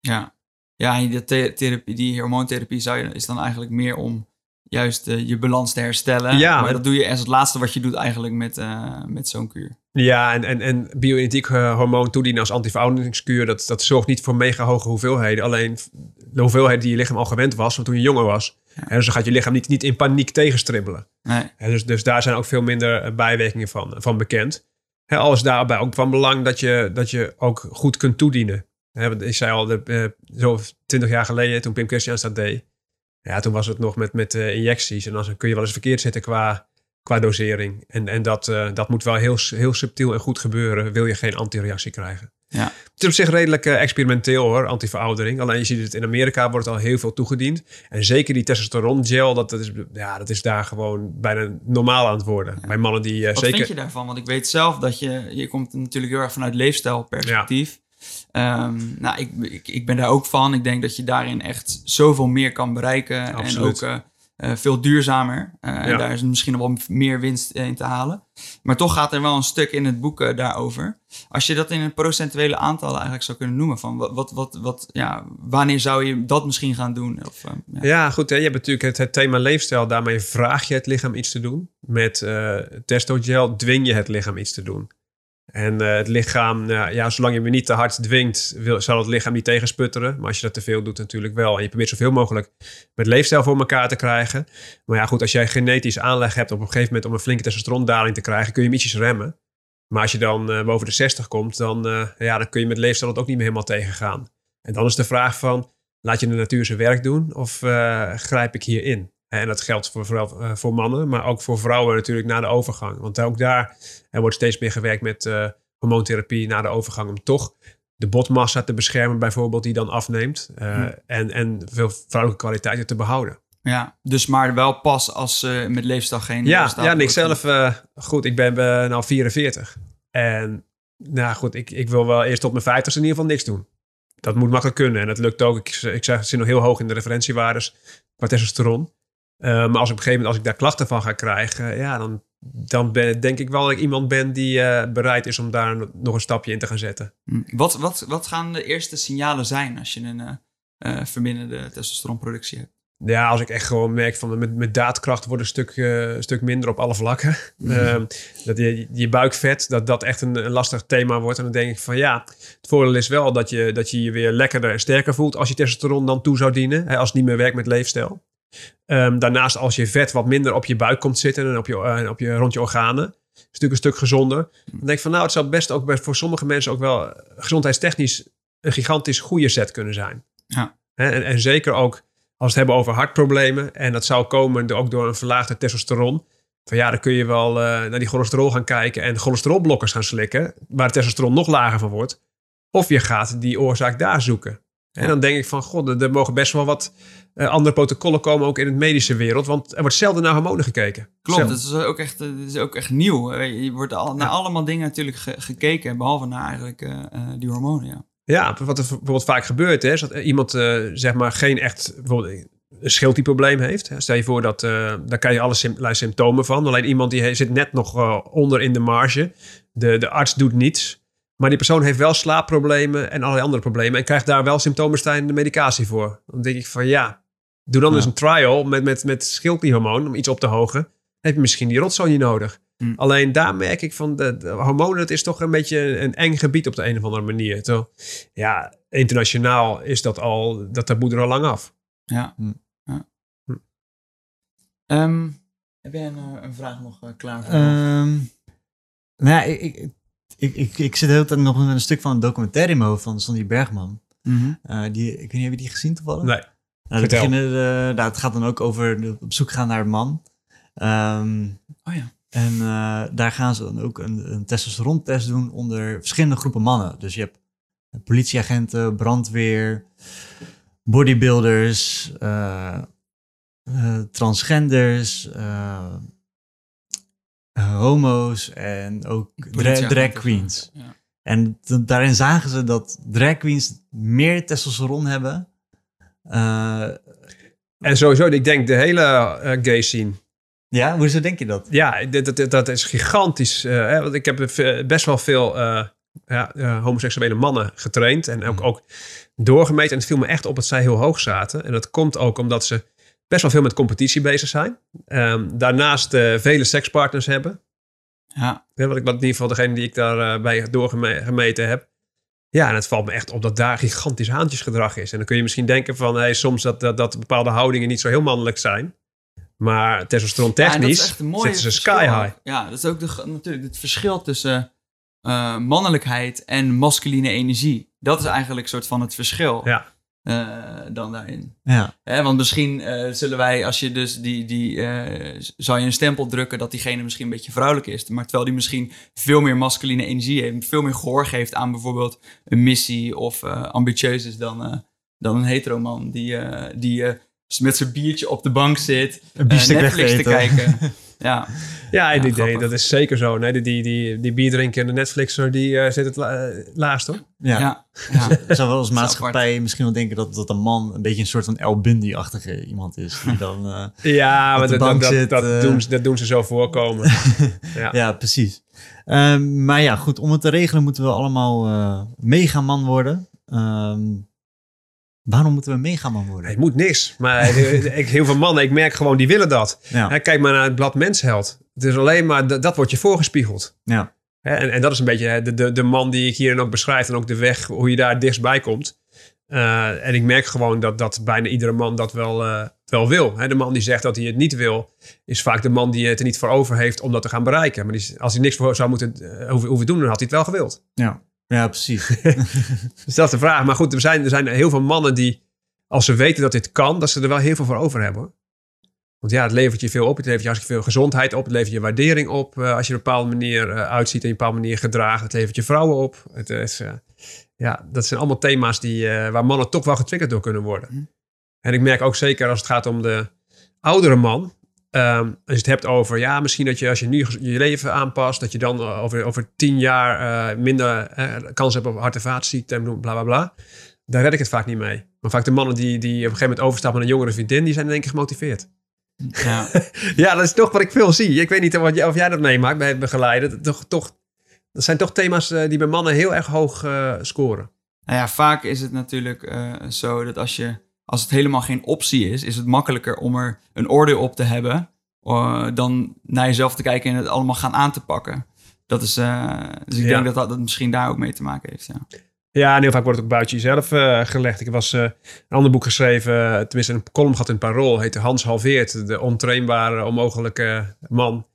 Ja, ja en die, the- therapie, die hormoontherapie zou je, is dan eigenlijk meer om juist eh, je balans te herstellen. Ja, maar dat doe je als het laatste wat je doet eigenlijk met, eh, met zo'n kuur. Ja, en, en, en bio-identiek eh, hormoon toedienen als antiverouderingskuur, dat, dat zorgt niet voor mega hoge hoeveelheden. Alleen de hoeveelheid die je lichaam al gewend was van toen je jonger was. Ja. En dus dan gaat je lichaam niet, niet in paniek tegenstribbelen. Nee. Dus, dus daar zijn ook veel minder bijwerkingen van, van bekend. Hè, al is daarbij ook van belang dat je, dat je ook goed kunt toedienen. Want ik zei al, de, eh, zo twintig jaar geleden, toen Pim Christian dat deed. Ja, toen was het nog met, met eh, injecties. En dan kun je wel eens verkeerd zitten qua, qua dosering. En, en dat, eh, dat moet wel heel, heel subtiel en goed gebeuren. Wil je geen antireactie krijgen. Ja. Het is op zich redelijk eh, experimenteel hoor, antiveroudering. Alleen je ziet het in Amerika wordt al heel veel toegediend. En zeker die testosteron gel, dat, dat, is, ja, dat is daar gewoon bijna normaal aan het worden. Bij mannen die eh, Wat zeker... vind je daarvan? Want ik weet zelf dat je, je komt natuurlijk heel erg vanuit leefstijlperspectief. Ehm, nou, ik, ik, ik ben daar ook van. Ik denk dat je daarin echt zoveel meer kan bereiken. Absoluut. En ook eh, veel duurzamer. Eh, Ja. En daar is misschien nog wel meer winst in te halen. Maar toch gaat er wel een stuk in het boek eh, daarover. Als je dat in een procentuele aantallen eigenlijk zou kunnen noemen. Van wat, wat, wat, wat, ja, wanneer zou je dat misschien gaan doen? Of, eh, ja. Ja, goed. Hè? Je hebt natuurlijk het, het thema leefstijl. Daarmee vraag je het lichaam iets te doen. Met eh testogel dwing je het lichaam iets te doen. En eh, het lichaam, nou ja, zolang je me niet te hard dwingt, wil, zal het lichaam niet tegensputteren. Maar als je dat te veel doet, natuurlijk wel. En je probeert zoveel mogelijk met leefstijl voor elkaar te krijgen. Maar ja, goed, als jij genetisch aanleg hebt op een gegeven moment om een flinke testosterondaling te krijgen, kun je hem ietsjes remmen. Maar als je dan eh, boven de 60 komt, dan, eh, ja, dan kun je met leefstijl het ook niet meer helemaal tegengaan. En dan is de vraag van, laat je de natuur zijn werk doen of grijp ik hierin? En dat geldt voor, vooral eh, voor mannen, maar ook voor vrouwen natuurlijk na de overgang. Want ook daar er wordt steeds meer gewerkt met uh, hormoontherapie na de overgang om toch de botmassa te beschermen, bijvoorbeeld, die dan afneemt. Uh, en, en veel vrouwelijke kwaliteiten te behouden. Ja, dus maar wel pas als uh, met leefstijl geen... Ja, ja en ik zelf, goed, ik ben nou 44. En nou goed, ik, ik wil wel eerst tot mijn 50 in ieder geval niks doen. Dat moet makkelijk kunnen en dat lukt ook. Ik, ik het zit nog heel hoog in de referentiewaardes qua testosteron. Maar als ik op een gegeven moment, als ik daar klachten van ga krijgen, ja, dan, dan ben, denk ik wel dat ik iemand ben die bereid is om daar nog een stapje in te gaan zetten. Wat, wat, wat gaan de eerste signalen zijn als je een verminderde testosteronproductie hebt? Ja, als ik echt gewoon merk van met, met daadkracht wordt een stuk, uh, stuk minder op alle vlakken. Mm. Uh, dat je, je buikvet, dat dat echt een, een, lastig thema wordt. En dan denk ik van ja, het voordeel is wel dat je dat je, je weer lekkerder en sterker voelt als je testosteron dan toe zou dienen. Hè, als het niet meer werkt met leefstijl. Um, daarnaast als je vet wat minder op je buik komt zitten en op je, uh, op je, rond je organen. Is natuurlijk een stuk gezonder. Dan denk ik van nou, het zou best ook voor sommige mensen ook wel gezondheidstechnisch een gigantisch goede set kunnen zijn. Ja. En, en zeker ook als we het hebben over hartproblemen en dat zou komen ook door een verlaagde testosteron. Van ja, dan kun je wel uh, naar die cholesterol gaan kijken en cholesterolblokkers gaan slikken, waar testosteron nog lager van wordt. Of je gaat die oorzaak daar zoeken. En dan denk ik van, god, er mogen best wel wat uh, andere protocollen komen, ook in het medische wereld. Want er wordt zelden naar hormonen gekeken. Klopt, dat is ook echt, dat is ook echt nieuw. Je wordt al, naar allemaal dingen natuurlijk ge gekeken, behalve naar eigenlijk uh, die hormonen, ja. Ja, wat er bijvoorbeeld vaak gebeurt is dat iemand uh, zeg maar geen echt bijvoorbeeld een schildklierprobleem heeft. Stel je voor dat daar kan je alle sym symptomen van. Alleen iemand die zit net nog onder in de marge. De, de arts doet niets. Maar die persoon heeft wel slaapproblemen en allerlei andere problemen. En krijgt daar wel symptoombestrijdende medicatie voor. Dan denk ik van ja, doe dan ja. dus een trial met, met, met schildklierhormoon om iets op te hogen. Dan heb je misschien die rotzooi niet nodig. Hm. Alleen daar merk ik van de, de, hormonen, het is toch een beetje een eng gebied op de een of andere manier. Terwijl, ja, internationaal is dat al, dat taboe er al lang af. Ja. Hm. ja. Hm. Um, heb jij een, een vraag nog uh, klaar voor? Um, nou ja, ik, ik, ik, ik, ik zit de hele tijd nog met een stuk van een documentaire in mijn hoofd van Sandy Bergman. Mm -hmm. uh, die, ik weet niet, heb je die gezien toevallig? Nee. Nou, beginnen, uh, nou, het gaat dan ook over op zoek gaan naar een man. Um, oh ja. En uh, daar gaan ze dan ook een, een testosterontest doen onder verschillende groepen mannen. Dus je hebt politieagenten, brandweer, bodybuilders, uh, uh, transgenders, homo's en ook dra drag queens. Ja. En daarin zagen ze dat drag queens meer testosteron hebben. En sowieso, ik denk de hele gay scene ja, hoezo denk je dat? Ja, dat, dat, dat is gigantisch. Uh, hè, want ik heb best wel veel ja, uh, homoseksuele mannen getraind en ook, ook doorgemeten. En het viel me echt op dat zij heel hoog zaten. En dat komt ook omdat ze best wel veel met competitie bezig zijn. Um, daarnaast vele sekspartners hebben. Ja. ja wat ik, wat in ieder geval degene die ik daarbij doorgemeten heb. Ja, en het valt me echt op dat daar gigantisch haantjesgedrag is. En dan kun je misschien denken van hey, soms dat, dat, dat bepaalde houdingen niet zo heel mannelijk zijn. Maar testosteron technisch ja, zitten ze sky high. Ja, dat is ook de, natuurlijk het verschil tussen uh, mannelijkheid en masculine energie. Dat is eigenlijk een soort van het verschil. Ja. Uh, dan daarin. Ja. Hè, want misschien uh, zullen wij, als je dus die, die zou je een stempel drukken dat diegene misschien een beetje vrouwelijk is. Maar terwijl die misschien veel meer masculine energie heeft, veel meer gehoor geeft aan bijvoorbeeld een missie of ambitieus is dan, dan een hetero man die, die met zijn biertje op de bank zit, Netflix te kijken. ja, ja, ja idee, dat is zeker zo. Nee, die, die, die bier drinken en de Netflixer, die uh, zit het la uh, laatst hoor. Ja. ja, ja. zou wel als maatschappij misschien wel denken dat, dat een man een beetje een soort van El Bundy-achtige iemand is. Die dan uh, ja, maar dat, dat, zit, dat, uh, doen, dat doen ze zo voorkomen. ja. ja, precies. Uh, maar ja, goed, om het te regelen moeten we allemaal uh, mega man worden. Um, Waarom moeten we megaman worden? Je moet niks. Maar heel veel mannen, ik merk gewoon, die willen dat. Ja. Kijk maar naar het blad Mensheld. Het is alleen maar, dat, dat wordt je voorgespiegeld. Ja. En, en dat is een beetje de, de, de man die ik hierin ook beschrijf. En ook de weg, hoe je daar dichtstbij komt. Uh, en ik merk gewoon dat, dat bijna iedere man dat wel, uh, wel wil. De man die zegt dat hij het niet wil, is vaak de man die het er niet voor over heeft om dat te gaan bereiken. Maar die, als hij niks voor zou moeten uh, hoeven, hoeven doen, dan had hij het wel gewild. Ja. Ja, precies. dus dat is de vraag. Maar goed, er zijn, er zijn heel veel mannen die als ze weten dat dit kan, dat ze er wel heel veel voor over hebben. hoor. Want ja, het levert je veel op. Het levert je hartstikke veel gezondheid op. Het levert je waardering op. eh, als je op een bepaalde manier eh, uitziet en je op een bepaalde manier gedraagt. Het levert je vrouwen op. Het is, eh, ja, dat zijn allemaal thema's die, waar mannen toch wel getriggerd door kunnen worden. Mhm. En ik merk ook zeker als het gaat om de oudere man. Ehm, als je het hebt over, ja, misschien dat je als je nu je leven aanpast, dat je dan eh, over, over tien jaar eh, minder eh, kans hebt op hart- en vaatziekten en bla bla bla. Daar red ik het vaak niet mee. Maar vaak de mannen die, die op een gegeven moment overstappen naar een jongere vriendin, die zijn in één keer gemotiveerd. Ja. Ja, dat is toch wat ik veel zie. Ik weet niet of, jij- of jij dat meemaakt bij het begeleiden. Dat, toch, toch, dat zijn toch thema's die bij mannen heel erg hoog scoren. Nou ja, vaak is het natuurlijk zo dat als, je, als het helemaal geen optie is, is het makkelijker om er een oordeel op te hebben eh, dan naar jezelf te kijken en het allemaal gaan aan te pakken. Dat is, eh, dus ik Ja. denk dat, dat dat misschien daar ook mee te maken heeft. Ja. Ja, en heel vaak wordt het ook buiten jezelf eh, gelegd. Ik was een ander boek geschreven, tenminste een column gehad in het Parool, heette Hans Halveert, de ontrainbare, onmogelijke man.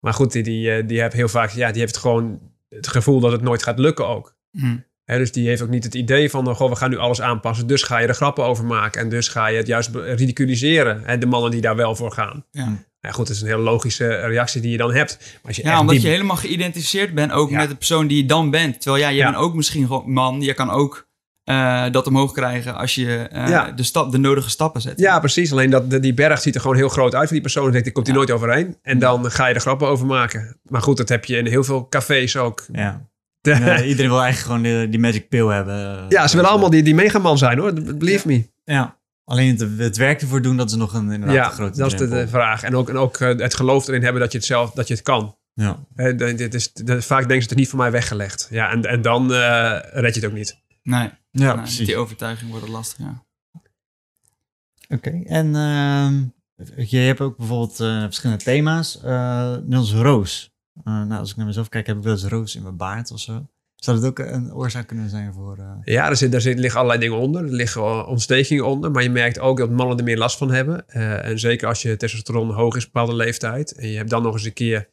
Maar goed, die, die, die heeft heel vaak, ja, die heeft gewoon het gevoel dat het nooit gaat lukken ook. Hm. Dus die heeft ook niet het idee van, oh, goh, we gaan nu alles aanpassen. Dus ga je er grappen over maken. En dus ga je het juist ridiculiseren. En de mannen die daar wel voor gaan. Ja. Ja, goed, dat is een hele logische reactie die je dan hebt. Maar als je Ja, omdat die- je helemaal geïdentificeerd bent ook Ja. met de persoon die je dan bent. Terwijl ja, je Ja. bent ook misschien gewoon man. Je kan ook eh, dat omhoog krijgen als je eh, Ja. de, stap, de nodige stappen zet. Ja, precies. Alleen dat, de- die berg ziet er gewoon heel groot uit voor die persoon. Dan denkt, ik komt hij Ja. nooit overheen. En dan ga je er grappen over maken. Maar goed, dat heb je in heel veel cafés ook. Ja. De- En, iedereen wil eigenlijk gewoon die, die magic pill hebben. ja, ze willen allemaal die, die megaman zijn hoor. Believe me. Ja. Alleen het, het werk ervoor doen, dat is nog een, inderdaad Ja, een grote dat is de, vraag. En ook, en ook eh, het geloof erin hebben dat je het zelf dat je het kan. Ja. Hè, de- dit is, de- vaak denken ze het is niet voor mij weggelegd. Ja, en, en dan eh, red je het ook niet. Nee, Ja, precies. die overtuiging wordt het lastig. Ja. Oké, en ehm, je hebt ook bijvoorbeeld eh, verschillende thema's. Eh net als roos. Eh, nou, als ik naar mezelf kijk, heb ik wel eens roos in mijn baard of zo. Zou dat ook een oorzaak kunnen zijn voor... eh, Ja, er, zit, er zit, liggen allerlei dingen onder. Er liggen ontstekingen onder. Maar je merkt ook dat mannen er meer last van hebben. Eh, en zeker als je testosteron hoog is op bepaalde leeftijd. En je hebt dan nog eens een keer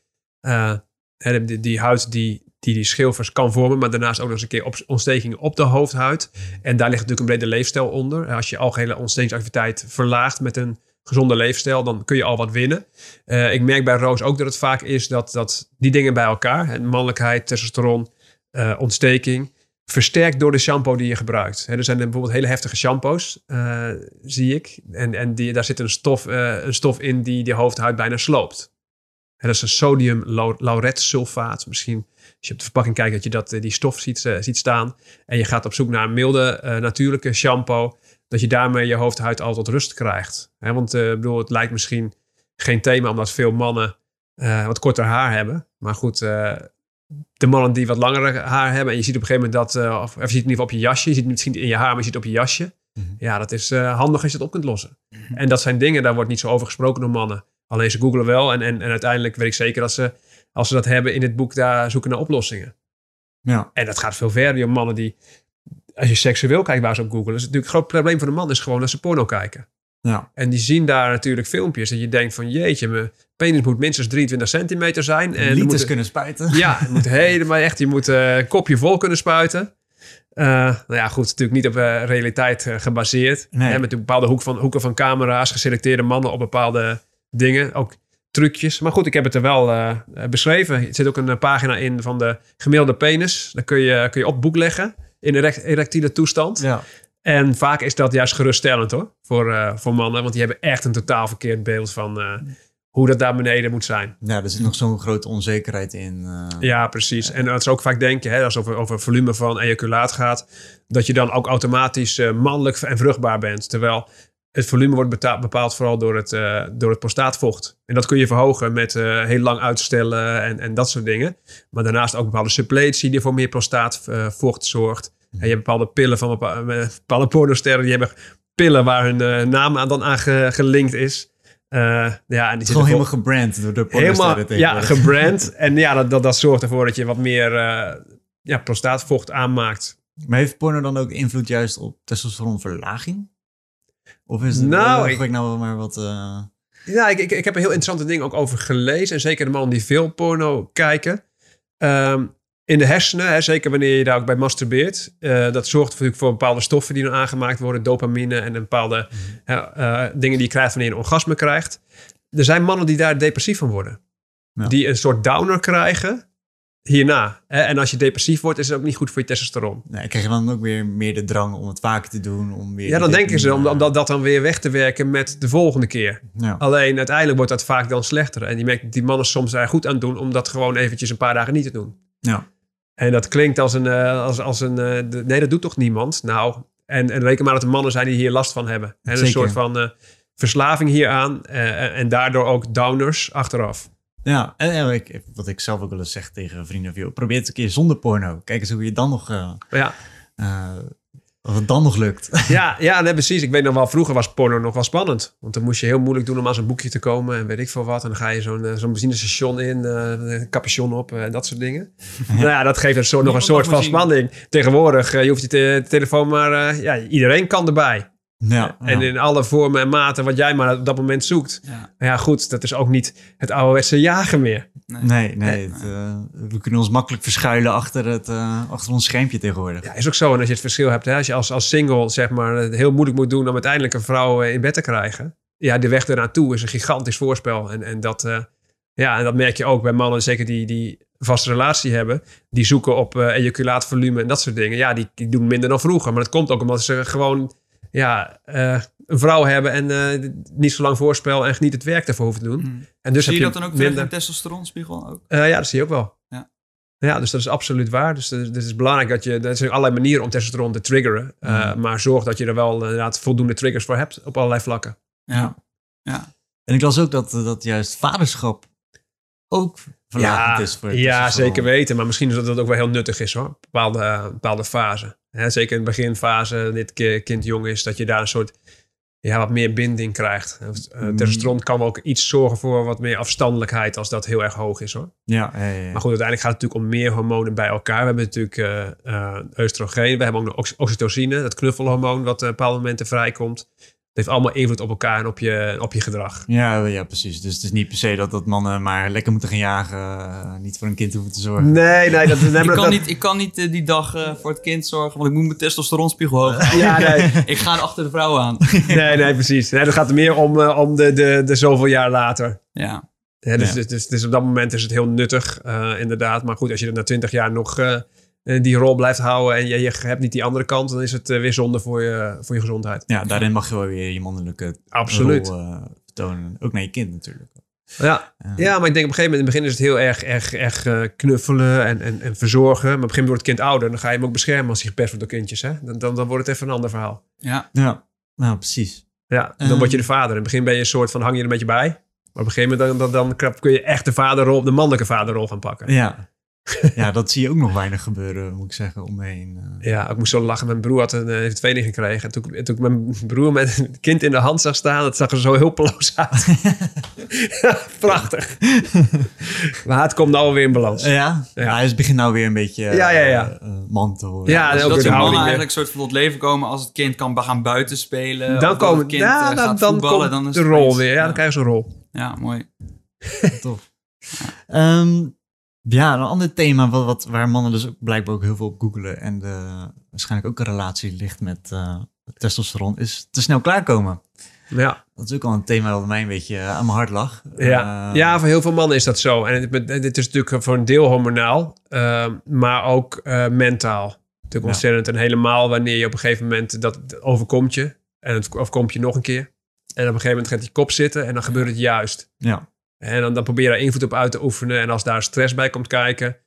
die, die huid die, die die schilfers kan vormen. Maar daarnaast ook nog eens een keer ontstekingen op de hoofdhuid. En daar ligt natuurlijk een brede leefstijl onder. Als je algehele ontstekingsactiviteit verlaagt met een gezonde leefstijl, dan kun je al wat winnen. Eh, ik merk bij Roos ook dat het vaak is dat, dat die dingen bij elkaar, mannelijkheid, testosteron, eh, ontsteking, versterkt door de shampoo die je gebruikt. Er zijn bijvoorbeeld hele heftige shampoos, eh, zie ik. En, en die, daar zit een stof, een stof in die de hoofdhuid bijna sloopt. Dat is een sodium lau- lauretsulfaat. Misschien als je op de verpakking kijkt dat je dat, die stof ziet, ziet staan. En je gaat op zoek naar een milde, natuurlijke shampoo. Dat je daarmee je hoofdhuid al tot rust krijgt. Hè, want ik bedoel, het lijkt misschien geen thema omdat veel mannen eh, wat korter haar hebben. Maar goed, eh, de mannen die wat langer haar hebben. En je ziet op een gegeven moment dat, of, of je ziet het in ieder geval op je jasje. Je ziet het misschien in je haar, maar je ziet het op je jasje. Mhm. Ja, dat is handig als je het op kunt lossen. En dat zijn dingen, daar wordt niet zo over gesproken door mannen. Alleen ze googelen wel. En, en, en uiteindelijk weet ik zeker dat ze, als ze dat hebben in het boek, daar zoeken naar oplossingen. ja. En dat gaat veel verder. Die mannen die, als je seksueel kijkt waar ze op googelen. Is het natuurlijk een groot probleem voor de man is gewoon dat ze porno kijken. Ja. En die zien daar natuurlijk filmpjes. En je denkt van jeetje, mijn penis moet minstens 23 centimeter zijn. En er Liters moet- kunnen spuiten. ja, het moet helemaal echt. Je moet eh, een kopje vol kunnen spuiten. Eh, nou ja, goed, natuurlijk niet op eh, realiteit eh, gebaseerd. Nee. Hè, met een bepaalde hoek van, hoeken van camera's, geselecteerde mannen op bepaalde dingen. Ook trucjes. Maar goed, ik heb het er wel eh, beschreven. Er zit ook een eh, pagina in van de gemiddelde penis. Dan kun je, kun je op het boek leggen in erect, erectiele toestand. Ja. En vaak is dat juist geruststellend hoor, voor, eh, voor mannen. Want die hebben echt een totaal verkeerd beeld van eh, hoe dat daar beneden moet zijn. ja, er zit nog zo'n grote onzekerheid in. eh. Ja, precies. En dat ze ook vaak denken, hè, als het over, over volume van ejaculaat gaat, dat je dan ook automatisch eh, mannelijk en vruchtbaar bent. Terwijl het volume wordt bepaald vooral door het, eh, door het prostaatvocht. En dat kun je verhogen met eh, heel lang uitstellen en, en dat soort dingen. Maar daarnaast ook bepaalde suppletie die voor meer prostaatvocht zorgt. En je hebt bepaalde pillen van bepa- eh, bepaalde pornosterren, die hebben pillen waar hun eh, naam aan dan aan ge- gelinkt is. Eh, ja, en die gewoon helemaal gebrand door de helemaal pornosterren ja, tegenwoordig. gebrand. en ja, dat, dat, dat zorgt ervoor dat je wat meer eh, ja, prostaatvocht aanmaakt. Maar heeft porno dan ook invloed juist op testosteronverlaging? Of is het Nou, ik- ik nou maar wat... eh, Ja, ik, ik, ik heb er heel interessante dingen ook over gelezen. En zeker de mannen die veel porno kijken. Ehm, in de hersenen, hè, zeker wanneer je daar ook bij masturbeert. eh, dat zorgt natuurlijk voor bepaalde stoffen die dan aangemaakt worden, dopamine en een bepaalde Mhm. eh, dingen die je krijgt wanneer je een orgasme krijgt. Er zijn mannen die daar depressief van worden. Ja. Die een soort downer krijgen hierna. En als je depressief wordt, is het ook niet goed voor je testosteron. Nee, krijg je dan ook weer meer de drang om het vaker te doen? Om weer Ja, dan denken ze om, dat, dat dan weer weg te werken met de volgende keer. Ja. Alleen uiteindelijk wordt dat vaak dan slechter. En je merkt dat die mannen soms er goed aan doen om dat gewoon eventjes een paar dagen niet te doen. Ja. En dat klinkt als een, eh, als, als een eh, de- nee, dat doet toch niemand? Nou, en, en reken maar dat er mannen zijn die hier last van hebben. En een soort van eh, verslaving hieraan eh, en daardoor ook downers achteraf. Ja, en, en ik, wat ik zelf ook wel eens zeg tegen vrienden van... probeer het een keer zonder porno. Kijk eens hoe je dan nog... eh, ja, eh, of het dan nog lukt. ja, ja nee, precies. Ik weet nog wel, vroeger was porno nog wel spannend. Want dan moest je heel moeilijk doen om aan zo'n boekje te komen en weet ik veel wat. En dan ga je zo'n eh, zo'n benzinestation in, eh, een capuchon op en dat soort dingen. nou ja, dat geeft een soort, nog een soort van spanning. Tegenwoordig, je hoeft je te- telefoon maar... eh, ja, iedereen kan erbij. Ja, En in alle vormen en maten wat jij maar op dat moment zoekt. Ja. Ja, goed, dat is ook niet het ouderwetse jagen meer. Nee, nee. het, eh, we kunnen ons makkelijk verschuilen achter, het, eh, achter ons schermpje tegenwoordig. Ja, is ook zo. En als je het verschil hebt, hè, als je als, als single zeg maar het heel moeilijk moet doen om uiteindelijk een vrouw eh, in bed te krijgen. Ja, de weg ernaartoe is een gigantisch voorspel. En, en, dat, eh, ja, en dat merk je ook bij mannen, zeker die, die een vaste relatie hebben. Die zoeken op eh ejaculaatvolume en dat soort dingen. Ja, die, die doen minder dan vroeger. Maar dat komt ook omdat ze gewoon ja, eh, een vrouw hebben en eh, niet zo lang voorspel en niet het werk ervoor hoeven te doen. Mm. En dus zie je heb dat dan ook minder... terug in testosteronspiegel ook? Eh, ja, dat zie je ook wel. Ja. Ja, dus dat is absoluut waar. Dus het is belangrijk dat je... Er zijn allerlei manieren om testosteron te triggeren. eh, Maar zorg dat je er wel inderdaad voldoende triggers voor hebt op allerlei vlakken. Ja. Ja. En ik las ook dat, dat juist vaderschap ook verlagend Ja, is voor ja zeker weten. Maar misschien is dat dat ook wel heel nuttig is hoor. Bepaalde, bepaalde fase. Hè, zeker in de beginfase, dit ki- kind jong is, dat je daar een soort... Ja, wat meer binding krijgt. Eh, Mm. Testosteron kan ook iets zorgen voor wat meer afstandelijkheid als dat heel erg hoog is hoor. Ja, ja, ja. Maar goed, uiteindelijk gaat het natuurlijk om meer hormonen bij elkaar. We hebben natuurlijk eh, oestrogeen. We hebben ook nog ox- oxytocine, dat knuffelhormoon wat op bepaalde momenten vrijkomt. Heeft allemaal invloed op elkaar en op je, op je gedrag. Ja, ja, precies. Dus het is niet per se dat, dat mannen maar lekker moeten gaan jagen. eh, niet voor een kind hoeven te zorgen. Nee, nee, dat, Ik kan dat- niet, ik kan niet eh, die dag eh, voor het kind zorgen, want ik moet mijn testosteronspiegel hoog. Ja, nee, Ik ga er achter de vrouw aan. nee, nee, precies. Nee, dat gaat er meer om, eh, om de, de, de zoveel jaar later. Ja. Hè, dus, Ja. dus, dus, dus op dat moment is het heel nuttig, eh, inderdaad. Maar goed, als je er na twintig jaar nog die rol blijft houden en je, je hebt niet die andere kant, dan is het eh, weer zonde voor je, voor je gezondheid. Ja, daarin mag je wel weer je mannelijke Absoluut. rol eh, vertonen. Ook naar je kind natuurlijk. Ja, Ja. Ja, maar ik denk op een gegeven moment, in het begin is het heel erg, erg, erg eh, knuffelen en, en, en verzorgen. Maar op een gegeven moment wordt het kind ouder. Dan ga je hem ook beschermen als hij gepest wordt door kindjes. Hè? Dan, dan, dan wordt het even een ander verhaal. Ja. Ja, nou precies. Ja, dan Ehm. word je de vader. In het begin ben je een soort van, hang je er een beetje bij. Maar op een gegeven moment dan, dan, dan kun je echt de vaderrol, de mannelijke vaderrol gaan pakken. Ja. ja, dat zie je ook nog weinig gebeuren, moet ik zeggen, om me heen. eh. Ja, ik moest zo lachen. Mijn broer had een, eh, heeft een tweeling gekregen. En toen, en toen ik mijn broer met een kind in de hand zag staan, dat zag er zo hulpeloos uit. Prachtig. maar het komt nou weer in balans. ja? ja, hij is begint nou weer een beetje eh, Ja, ja, ja. eh, man te worden. Ja, Dus ook dat de die mannen eigenlijk soort van tot leven komen als het kind kan gaan buiten spelen. dan komen, het kind ja, dan, gaat dan voetballen, komt dan is de rol weer. Ja, Ja, dan krijgen ze een rol. ja, mooi. tof. Ehm, ja, een ander thema wat, wat, waar mannen dus ook blijkbaar ook heel veel op googelen en de, waarschijnlijk ook een relatie ligt met eh, testosteron, is te snel klaarkomen. Ja. Dat is ook al een thema dat mij een beetje eh, aan mijn hart lag. Ja. Eh, ja, voor heel veel mannen is dat zo. En dit is natuurlijk voor een deel hormonaal, ehm, maar ook eh, mentaal. Natuurlijk Ja. ontzettend. En helemaal wanneer je op een gegeven moment dat overkomt je. En het overkomt je nog een keer. En op een gegeven moment gaat die kop zitten en dan gebeurt het juist. Ja. En dan, dan probeer je daar invloed op uit te oefenen. En als daar stress bij komt kijken.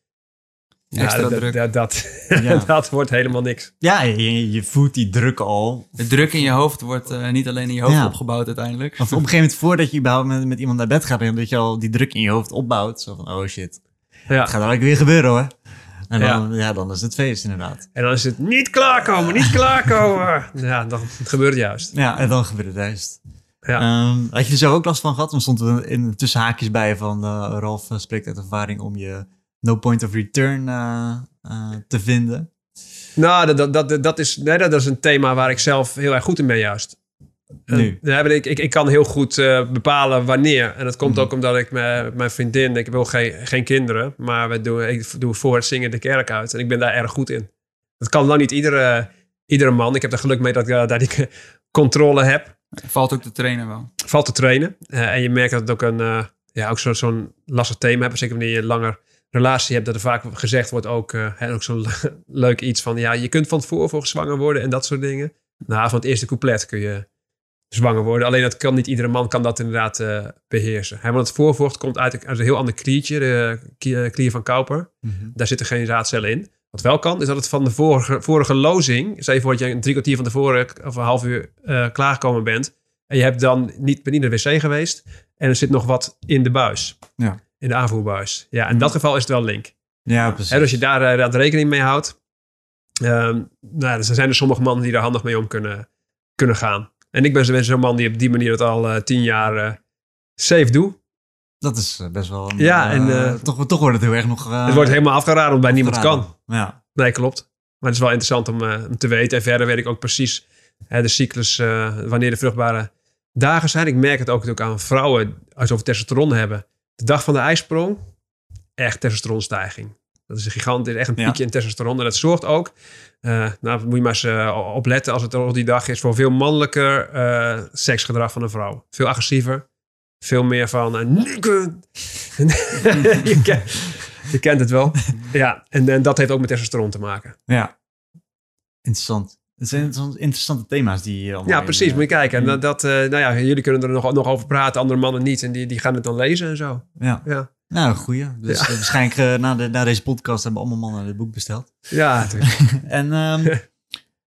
Ja, Extra dat, druk. Dat, dat, Ja. dat wordt helemaal niks. Ja, je, je voelt die druk al. De druk in je hoofd wordt eh, niet alleen in je hoofd Ja. opgebouwd uiteindelijk. Of op een gegeven moment voordat je überhaupt met, met iemand naar bed gaat, en dat je al die druk in je hoofd opbouwt. Zo van, oh shit, Ja. het gaat eigenlijk weer gebeuren hoor. En dan, ja. dan is het feest inderdaad. En dan is het niet klaarkomen, niet klaarkomen. ja, dan gebeurt het juist. Ja, en dan gebeurt het juist. Ja. Ehm, had je er zo ook last van gehad? Dan stond er in tussen haakjes bij van uh, Ralf uh, spreekt uit ervaring om je no point of return uh, uh, te vinden. Nou, dat, dat, dat, dat, is, nee, dat is een thema waar ik zelf heel erg goed in ben juist. Nu. ik, ik, ik kan heel goed eh, bepalen wanneer. En dat komt Mhm. ook omdat ik met mijn vriendin, ik wil geen, geen kinderen, maar we doen, ik doe voor het zingen de kerk uit. En ik ben daar erg goed in. Dat kan lang niet iedere, iedere man. Ik heb er geluk mee dat ik eh, daar die controle heb. Valt ook te trainen wel. Valt te trainen. Eh, en je merkt dat het ook, een, eh, ja, ook zo- zo'n lastig thema hebt. Zeker wanneer je een langer relatie hebt, dat er vaak gezegd wordt ook, eh, hè, ook zo'n leuk iets van, ja, je kunt van tevoren voor zwanger worden en dat soort dingen. Nou, van het eerste couplet kun je zwanger worden. Alleen dat kan niet iedere man kan dat inderdaad eh, beheersen. Hè, want het voorvocht komt uit, uit een heel ander kliertje, de klier van Cowper. Mhm. Daar zitten geen zaadcellen in. Wat wel kan, is dat het van de vorige, vorige lozing, stel je voor dat je een drie kwartier van tevoren of een half uur eh, klaargekomen bent. En je hebt dan niet, bent niet naar de wc geweest. En er zit nog wat in de buis. Ja. In de aanvoerbuis. Ja, in dat geval is het wel link. Ja, precies. Hè, dus als je daar eh, inderdaad rekening mee houdt. ehm nou, er zijn er sommige mannen die daar handig mee om kunnen, kunnen gaan. En ik ben zo- ben zo'n man die op die manier het al eh, tien jaar safe doet. Dat is eh, best wel een... Ja, eh, en, eh, toch, toch wordt het heel erg nog... het wordt helemaal afgeraden omdat bij niemand kan. Ja. Nee, klopt. Maar het is wel interessant om, om te weten. En verder weet ik ook precies hè, de cyclus, wanneer de vruchtbare dagen zijn. Ik merk het ook, ook aan vrouwen, als ze testosteron hebben. De dag van de ijsprong, echt testosteronstijging. Dat is een gigantisch, echt een Ja. piekje in testosteron. En dat zorgt ook, nou moet je maar eens opletten als het op die dag is, voor veel mannelijker seksgedrag van een vrouw. Veel agressiever. Veel meer van, eh, je, kent, je kent het wel. Ja, en, en dat heeft ook met testosteron te maken. ja. Interessant. Het zijn interessant- interessante thema's die allemaal Ja, precies. eh, Moet je kijken. En dat, dat, eh, nou ja, jullie kunnen er nog, nog over praten, andere mannen niet. En die, die gaan het dan lezen en zo. Ja. Ja, Nou, goeie. Dus Ja. waarschijnlijk na, de, na deze podcast hebben allemaal mannen dit boek besteld. ja natuurlijk. En ehm,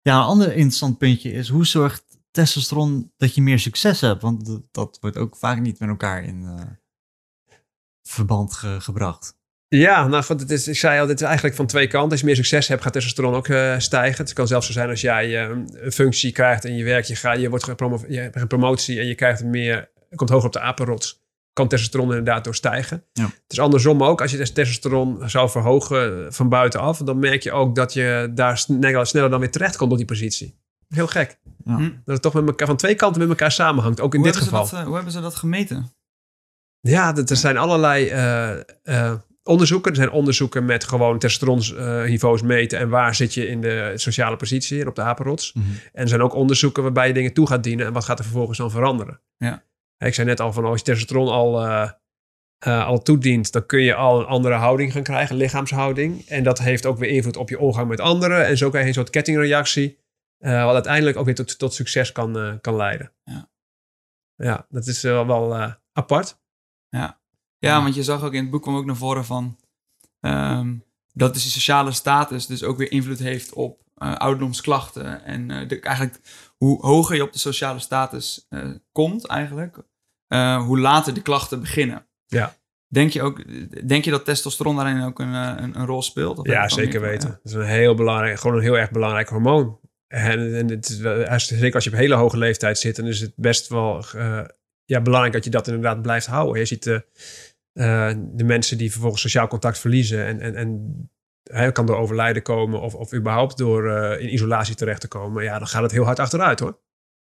ja, een ander interessant puntje is, hoe zorgt testosteron dat je meer succes hebt? Want dat, wordt ook vaak niet met elkaar in eh, verband ge- gebracht. Ja, nou goed, het is, ik zei al, dit is eigenlijk van twee kanten. Als je meer succes hebt, gaat testosteron ook eh, stijgen. Het kan zelfs zo zijn als jij eh, een functie krijgt in je werk. Je, gaat, je, wordt je hebt een promotie en je krijgt meer, je komt hoger op de apenrots. Kan testosteron inderdaad doorstijgen. Ja. Het is andersom ook. Als je testosteron zou verhogen van buitenaf, dan merk je ook dat je daar sneller, sneller dan weer terecht komt op die positie. Heel gek. Ja. Hm. Dat het toch met elkaar, van twee kanten met elkaar samenhangt. Ook in Hoe dit hebben, geval. ze dat, eh, hoe hebben ze dat gemeten? Ja, dat, er zijn allerlei eh, eh, onderzoeken. Er zijn onderzoeken met gewoon testosteronniveaus meten. En waar zit je in de sociale positie en op de apenrots. Mhm. En er zijn ook onderzoeken waarbij je dingen toe gaat dienen. En wat gaat er vervolgens dan veranderen. Ja. Ik zei net al van als je testosteron al, eh, eh, al toedient. Dan kun je al een andere houding gaan krijgen. Een lichaamshouding. En dat heeft ook weer invloed op je omgang met anderen. En zo krijg je een soort kettingreactie. Eh, wat uiteindelijk ook weer tot, tot succes kan, eh, kan leiden. Ja. Ja, dat is wel, wel eh, apart. Ja, want je zag ook in het boek kwam ook naar voren van ehm, dat dus die sociale status dus ook weer invloed heeft op eh, ouderdomsklachten. En eh, de, eigenlijk hoe hoger je op de sociale status eh, komt eigenlijk, eh, hoe later de klachten beginnen. Ja. Denk je, ook, denk je dat testosteron daarin ook een, eh, een, een rol speelt? Of Ja, het zeker weten. Dat is een heel belangrijk, gewoon een heel erg belangrijk hormoon. En, en het is, wel- als- zeker als je op hele hoge leeftijd zit, dan is het best wel eh, ja, belangrijk dat je dat inderdaad blijft houden. Je ziet de, eh, de mensen die vervolgens sociaal contact verliezen en, en, en hij kan door overlijden komen of, of überhaupt door eh, in isolatie terecht te komen. Ja, dan gaat het heel hard achteruit hoor.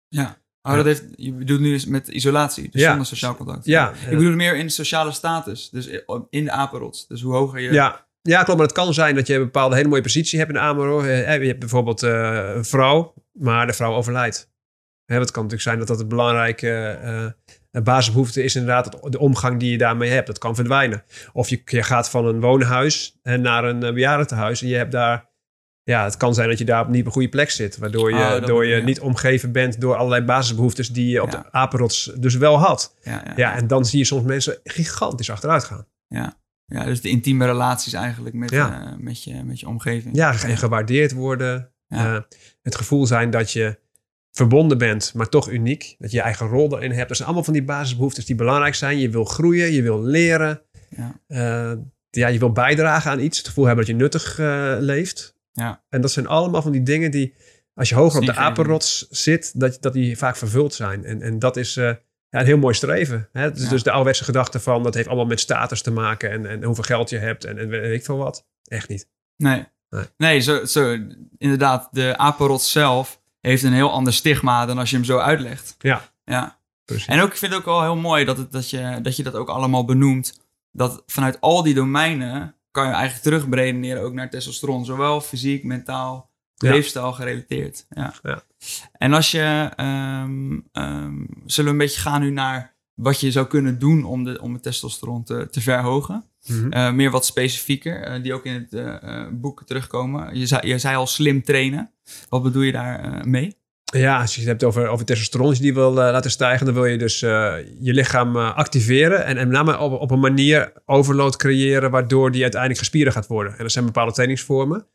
Ja. Oh, dat heeft, je bedoelt nu eens met isolatie, dus Ja. zonder sociaal contact. Ja, Ik bedoel meer in sociale status, dus in de apenrots. Dus hoe hoger je... Ja, ja, klopt. Maar het kan zijn dat je een bepaalde hele mooie positie hebt in de AMRO. Eh, Je hebt bijvoorbeeld eh, een vrouw, maar de vrouw overlijdt. Hè, het kan natuurlijk zijn dat dat een belangrijke eh, basisbehoefte is. Inderdaad, de omgang die je daarmee hebt. Dat kan verdwijnen. Of je, je gaat van een woonhuis eh, naar een eh, bejaardentehuis. En je hebt daar... Ja, het kan zijn dat je daar op niet op een goede plek zit. Waardoor je, Oh, dat door je niet omgeven bent door allerlei basisbehoeftes die je op Ja. de apenrots dus wel had. Ja, ja, Ja, en dan zie je soms mensen gigantisch achteruit gaan. Ja, dus de intieme relaties eigenlijk met, Ja. eh, met, je, met je omgeving. Ja, en gewaardeerd worden. Ja. Eh, het gevoel zijn dat je verbonden bent, maar toch uniek. Dat je je eigen rol erin hebt. Dat zijn allemaal van die basisbehoeftes die belangrijk zijn. Je wil groeien, je wil leren. Ja. Eh, ja, je wil bijdragen aan iets. Het gevoel hebben dat je nuttig leeft. Ja. En dat zijn allemaal van die dingen die, als je hoger op de apenrots zit, dat, dat die vaak vervuld zijn. En, en dat is ja, een heel mooi streven. Hè? Ja. dus de ouderwetse gedachte van, dat heeft allemaal met status te maken. En, en hoeveel geld je hebt en, en weet ik veel wat. Echt niet. Nee. Nee. Nee, zo, zo, inderdaad. De apenrots zelf heeft een heel ander stigma dan als je hem zo uitlegt. Ja. Ja. Precies. En ook, ik vind het ook wel heel mooi dat, het, dat, je, dat je dat ook allemaal benoemt. Dat vanuit al die domeinen kan je eigenlijk terugberedeneren ook naar testosteron. Zowel fysiek, mentaal, Ja. leefstijl gerelateerd. Ja. Ja. En als je, ehm, ehm, zullen we een beetje gaan nu naar wat je zou kunnen doen om, de, om het testosteron te, te verhogen. Mhm. Eh, meer wat specifieker, eh, die ook in het eh, boek terugkomen. Je zei, je zei al slim trainen. Wat bedoel je daar mee? Ja, als je het hebt over, over testosteron, die wil laten stijgen, dan wil je dus je lichaam activeren en, en met name op, op een manier overload creëren waardoor die uiteindelijk gespierde gaat worden. En er zijn bepaalde trainingsvormen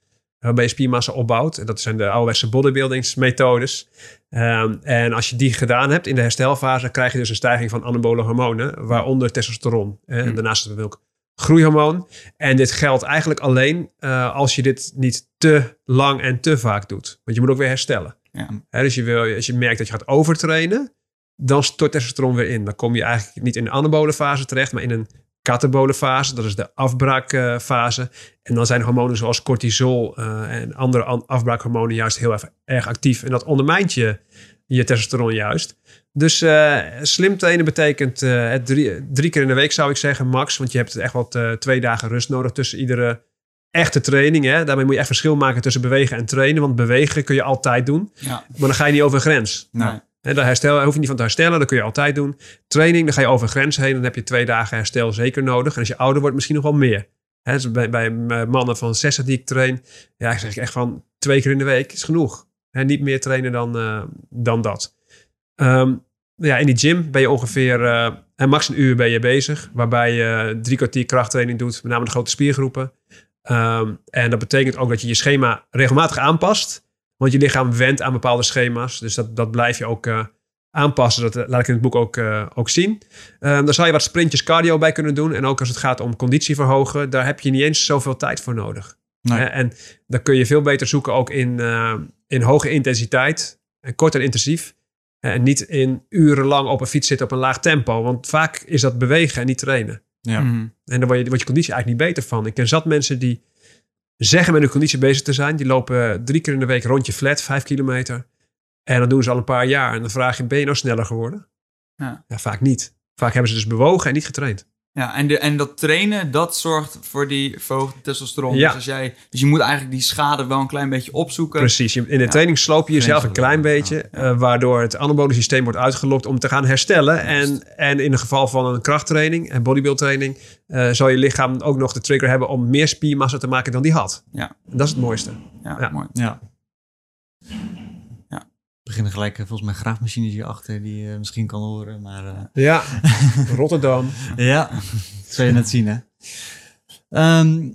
waarbij je spiermassa opbouwt. En dat zijn de ouderwetse bodybuildingsmethodes. Ehm, en als je die gedaan hebt in de herstelfase, krijg je dus een stijging van anabole hormonen, waaronder testosteron. hè. En Hmm. daarnaast hebben we ook groeihormoon. En dit geldt eigenlijk alleen eh, als je dit niet te lang en te vaak doet. Want je moet ook weer herstellen. Ja. Hè, dus je wil, als je merkt dat je gaat overtrainen, dan stort testosteron weer in. Dan kom je eigenlijk niet in de anabole fase terecht, maar in een catabole fase. Dat is de afbraakfase. en dan zijn hormonen zoals cortisol eh, en andere an- afbraakhormonen juist heel erg, erg actief. En dat ondermijnt je, je testosteron juist. Dus eh, slim trainen betekent eh, het drie, drie keer in de week zou ik zeggen, max. Want je hebt echt wel eh, twee dagen rust nodig tussen iedere echte training. Hè? Daarmee moet je echt verschil maken tussen bewegen en trainen. Want bewegen kun je altijd doen. Ja. Maar dan ga je niet over een grens. Nee. Hè, daar herstel, hoef je niet van te herstellen, dat kun je altijd doen. Training, dan ga je over grens heen. Dan heb je twee dagen herstel zeker nodig. En als je ouder wordt, misschien nog wel meer. Dus bij, bij eh, mannen van 60 die ik train, ja, ik zeg echt van twee keer in de week is genoeg. Hè, niet meer trainen dan, eh, dan dat. Ehm, ja, in die gym ben je ongeveer en max een uur bezig. Waarbij je drie kwartier krachttraining doet, met name de grote spiergroepen. Ehm, en dat betekent ook dat je je schema regelmatig aanpast. Want je lichaam wendt aan bepaalde schema's. Dus dat, dat blijf je ook eh, aanpassen. Dat eh, laat ik in het boek ook, eh, ook zien. Ehm daar zou je wat sprintjes cardio bij kunnen doen. En ook als het gaat om conditie verhogen, daar heb je niet eens zoveel tijd voor nodig. Nee. En dan kun je veel beter zoeken ook in, in hoge intensiteit. En kort en intensief. Eh, En niet in urenlang op een fiets zitten op een laag tempo. Want vaak is dat bewegen en niet trainen. Ja. Mhm. En daar word je, wordt je conditie eigenlijk niet beter van. Ik ken zat mensen die zeggen met hun conditie bezig te zijn. Die lopen drie keer in de week rondje flat, vijf kilometer. En dat doen ze al een paar jaar. En dan vraag je, ben je nou sneller geworden? Ja. vaak niet. Vaak hebben ze dus bewogen en niet getraind. Ja, en, de, en dat trainen, dat zorgt voor die verhoogde testosteron. Ja. Dus, als jij, dus je moet eigenlijk die schade wel een klein beetje opzoeken. Precies. In de Ja. training sloop je jezelf een klein beetje. eh, waardoor het anabole systeem wordt uitgelokt om te gaan herstellen. En, en in het geval van een krachttraining en bodybuildtraining... eh zal je lichaam ook nog de trigger hebben om meer spiermassa te maken dan die had. Ja. En dat is het mooiste. Ja, Ja. mooi. Ja. Beginnen gelijk eh, volgens mij graafmachines hierachter die je misschien kan horen. Maar eh, Ja, Rotterdam. ja, dat zou je net zien hè. Ehm,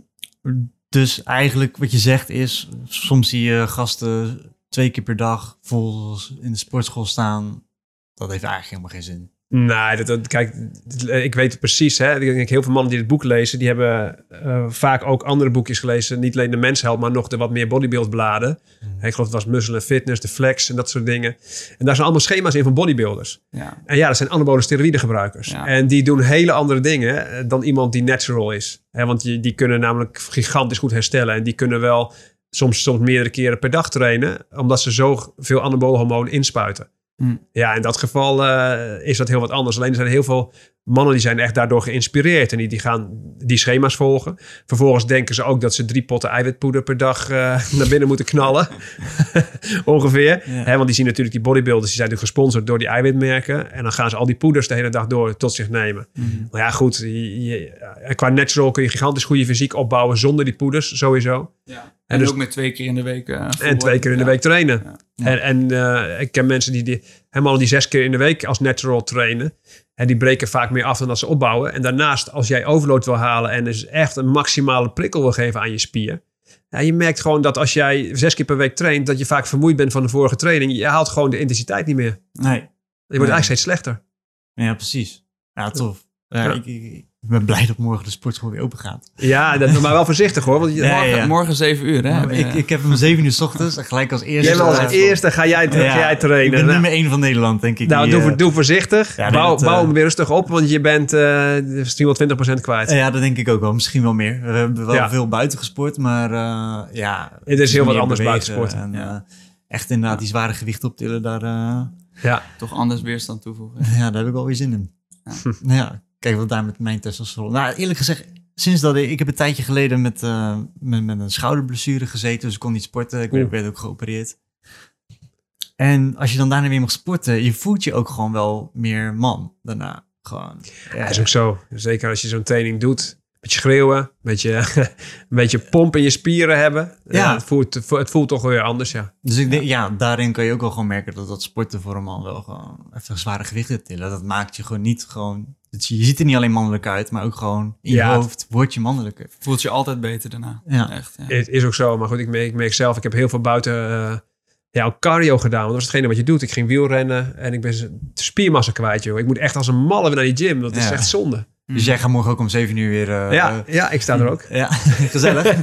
dus eigenlijk wat je zegt is, soms zie je gasten twee keer per dag vol in de sportschool staan. Dat heeft eigenlijk helemaal geen zin. Nee, dat, dat- kijk, ik weet het precies. Hè. Ik denk, heel veel mannen die dit boek lezen, die hebben eh, vaak ook andere boekjes gelezen. Niet alleen de mensheld, maar nog de wat meer bodybuildbladen. Ik geloof het was Muscle and Fitness, de Flex en dat soort dingen. En daar zijn allemaal schema's in van bodybuilders. Ja. En ja, dat zijn anabole steroïde gebruikers. Ja. En die doen hele andere dingen eh, dan iemand die natural is. Hè, want die, die kunnen namelijk gigantisch goed herstellen. En die kunnen wel soms, soms meerdere keren per dag trainen. Omdat ze zo veel anabole hormoon inspuiten. Ja, in dat geval eh, is dat heel wat anders. Alleen er zijn heel veel mannen die zijn echt daardoor geïnspireerd. En die, die gaan die schema's volgen. Vervolgens denken ze ook dat ze drie potten eiwitpoeder per dag eh, naar binnen moeten knallen. Ongeveer. Ja. Want die zien natuurlijk die bodybuilders, die zijn natuurlijk gesponsord door die eiwitmerken. En dan gaan ze al die poeders de hele dag door tot zich nemen. Mhm. Maar ja, goed. Je, je- en qua natural kun je gigantisch goede fysiek opbouwen zonder die poeders, sowieso. Ja. En En, dus- ook met twee keer in de week. eh, En twee keer in de Ja. week trainen. En, en eh, ik ken mensen die, die helemaal die zes keer in de week als natural trainen. En die breken vaak meer af dan dat ze opbouwen. En daarnaast, als jij overload wil halen en dus echt een maximale prikkel wil geven aan je spier. Ja, je merkt gewoon dat als jij zes keer per week traint, dat je vaak vermoeid bent van de vorige training. Je haalt gewoon de intensiteit niet meer. Je Nee. wordt Nee. eigenlijk steeds slechter. Ja, precies. Ja, tof. Ja, Ja. Ik, ik, ik ben blij dat morgen de sportschool weer open gaat. Ja, dat, maar wel voorzichtig hoor. Want je, Ja, Morgen, ja. morgen 7 uur, hè? Ik, ik heb hem zeven uur s ochtends en gelijk als eerste. jij als eerste ga jij, ga jij Ik trainen. ben Nou, nummer één van Nederland, denk ik. nou, die, doe, eh, doe voorzichtig. ja, nee, bouw, dat, eh, bouw hem weer rustig op, want je bent eh 320% kwijt. Ja, dat denk ik ook wel. Misschien wel meer. We hebben wel Ja. veel buiten gesport, maar eh, ja. Het is heel wat anders bewegen buitensport. En, Ja. ja. echt inderdaad die zware gewichten optillen, daar, eh, Ja, Toch anders weerstand toevoegen. ja, daar heb ik wel weer zin in. Ja. Kijk wat daar met mijn testosteron. Nou, eerlijk gezegd, sinds dat ik, ik heb een tijdje geleden met, eh, met, met een schouderblessure gezeten, dus ik kon niet sporten. Ik werd, ook geopereerd. En als je dan daarna weer mag sporten, je voelt je ook gewoon wel meer man daarna. Gewoon. Ja, dat is ook zo. Zeker als je zo'n training doet. Een beetje schreeuwen, een beetje, een beetje pomp in je spieren hebben. Ja. Ja. het, voelt, het voelt toch weer anders, ja. Dus ik denk, ja, daarin kan je ook wel gewoon merken dat dat sporten voor een man wel gewoon even zware gewichten tillen. Dat maakt je gewoon niet gewoon. Je ziet er niet alleen mannelijk uit, maar ook gewoon in je hoofd word je mannelijker. Voelt je altijd beter daarna. Ja. Echt, ja. Het is ook zo, maar goed, ik merk, ik merk zelf, ik heb heel veel buiten eh, ja, ook cardio gedaan. Want dat is hetgene wat je doet. Ik ging wielrennen en ik ben z- spiermassa kwijt, joh. Ik moet echt als een malle weer naar die gym. Dat is echt zonde. Dus jij gaat morgen ook om zeven uur weer. eh, ja, ja, ik sta er ook. Ja, gezellig.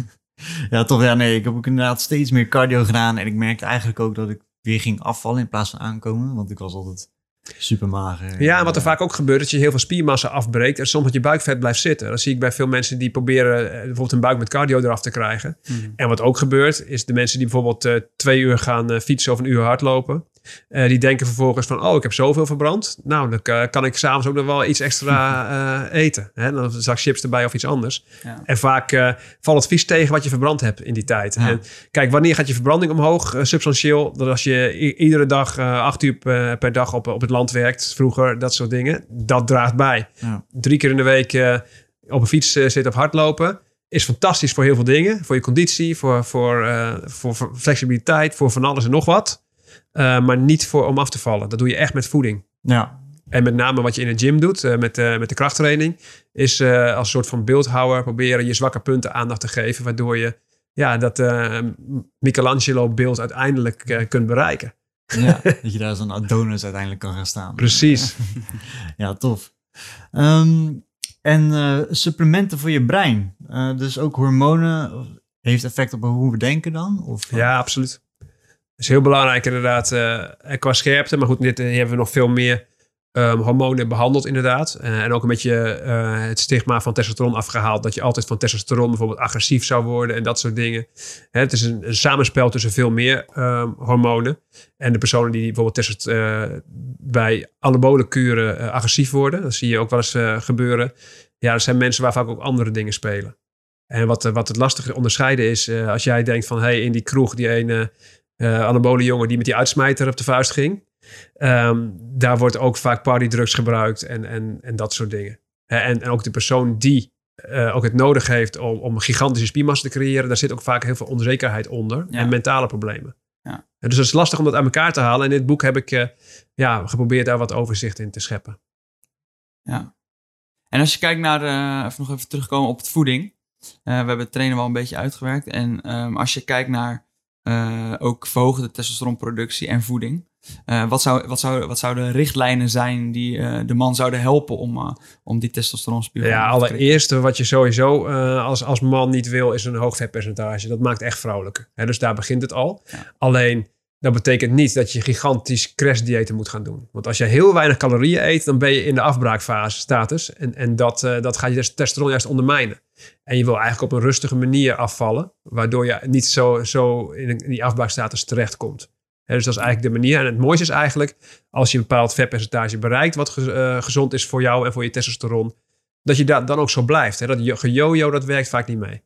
ja, toch. Ja, nee, ik heb ook inderdaad steeds meer cardio gedaan. En ik merkte eigenlijk ook dat ik weer ging afvallen in plaats van aankomen. Want ik was altijd super mager. Ja, en wat er vaak ook gebeurt, dat je heel veel spiermassa afbreekt en soms dat je buikvet blijft zitten. Dat zie ik bij veel mensen die proberen eh, bijvoorbeeld een buik met cardio eraf te krijgen. Mhm. En wat ook gebeurt, is de mensen die bijvoorbeeld eh, twee uur gaan eh, fietsen of een uur hardlopen. Eh, die denken vervolgens van, oh, ik heb zoveel verbrand. Nou, dan eh, kan ik s'avonds ook nog wel iets extra eh, eten. Hè? Dan een zak chips erbij of iets anders. Ja. En vaak eh, valt het vies tegen wat je verbrand hebt in die tijd. Ja. En kijk, wanneer gaat je verbranding omhoog substantieel? Dat als je iedere dag acht uur per, dag op, op het land werkt, vroeger, dat soort dingen. Dat draagt bij. Ja. Drie keer in de week op een fiets zitten of hardlopen. Is fantastisch voor heel veel dingen. Voor je conditie, voor, voor, voor, voor flexibiliteit, voor van alles en nog wat. Eh, maar niet voor om af te vallen. Dat doe je echt met voeding. Ja, En met name wat je in een gym doet, eh, met, eh, met de krachttraining, is als soort van beeldhouwer proberen je zwakke punten aandacht te geven, waardoor je ja, dat Michelangelo-beeld uiteindelijk kunt bereiken. ja. dat je daar zo'n Adonis uiteindelijk kan gaan staan. Precies. Ja, tof. Ehm, en supplementen voor je brein. Dus ook hormonen. Heeft effect op hoe we denken dan? Of, Ja, absoluut. Is heel belangrijk inderdaad. eh, qua scherpte, maar goed, dit eh, hebben we nog veel meer ehm, hormonen behandeld inderdaad. Eh, en ook een beetje het stigma van testosteron afgehaald. Dat je altijd van testosteron bijvoorbeeld agressief zou worden en dat soort dingen. Hè, het is een, samenspel tussen veel meer ehm, hormonen. En de personen die bijvoorbeeld testot, eh, bij anabole kuren agressief worden. Dat zie je ook wel eens gebeuren. Ja, dat zijn mensen waar vaak ook andere dingen spelen. En wat, wat het lastige onderscheiden is, als jij denkt van, hey, in die kroeg, die ene eh anabole jongen die met die uitsmijter op de vuist ging, ehm, daar wordt ook vaak partydrugs gebruikt en, en, en dat soort dingen. En, en ook de persoon die eh, ook het nodig heeft om, om gigantische spiermassa te creëren, daar zit ook vaak heel veel onzekerheid onder Ja. en mentale problemen. Ja. En dus het is lastig om dat aan elkaar te halen. En in dit boek heb ik eh, ja, geprobeerd daar wat overzicht in te scheppen. Ja. En als je kijkt naar, even nog even terugkomen op het voeding. We hebben het trainen wel een beetje uitgewerkt. En ehm, als je kijkt naar eh, ook verhoogde testosteronproductie en voeding. eh, wat, zou, wat, zou, wat zouden richtlijnen zijn die eh, de man zouden helpen om, om die testosteronspiegel Ja, te krikken? allereerst wat je sowieso als, als man niet wil, is een hoog vetpercentage. Dat maakt echt vrouwelijker. Hè, dus daar begint het al. Ja. Alleen, dat betekent niet dat je gigantisch crashdiëten moet gaan doen. Want als je heel weinig calorieën eet, dan ben je in de afbraakfase status. En, en dat, eh, dat gaat je testosteron juist ondermijnen. En je wil eigenlijk op een rustige manier afvallen, waardoor je niet zo, zo in, die afbraakstatus terechtkomt. Hè, dus dat is eigenlijk de manier. En het mooiste is eigenlijk, als je een bepaald vetpercentage bereikt, wat ge- eh, gezond is voor jou en voor je testosteron, dat je da- dan ook zo blijft. Hè? Dat je- gejojo, dat werkt vaak niet mee.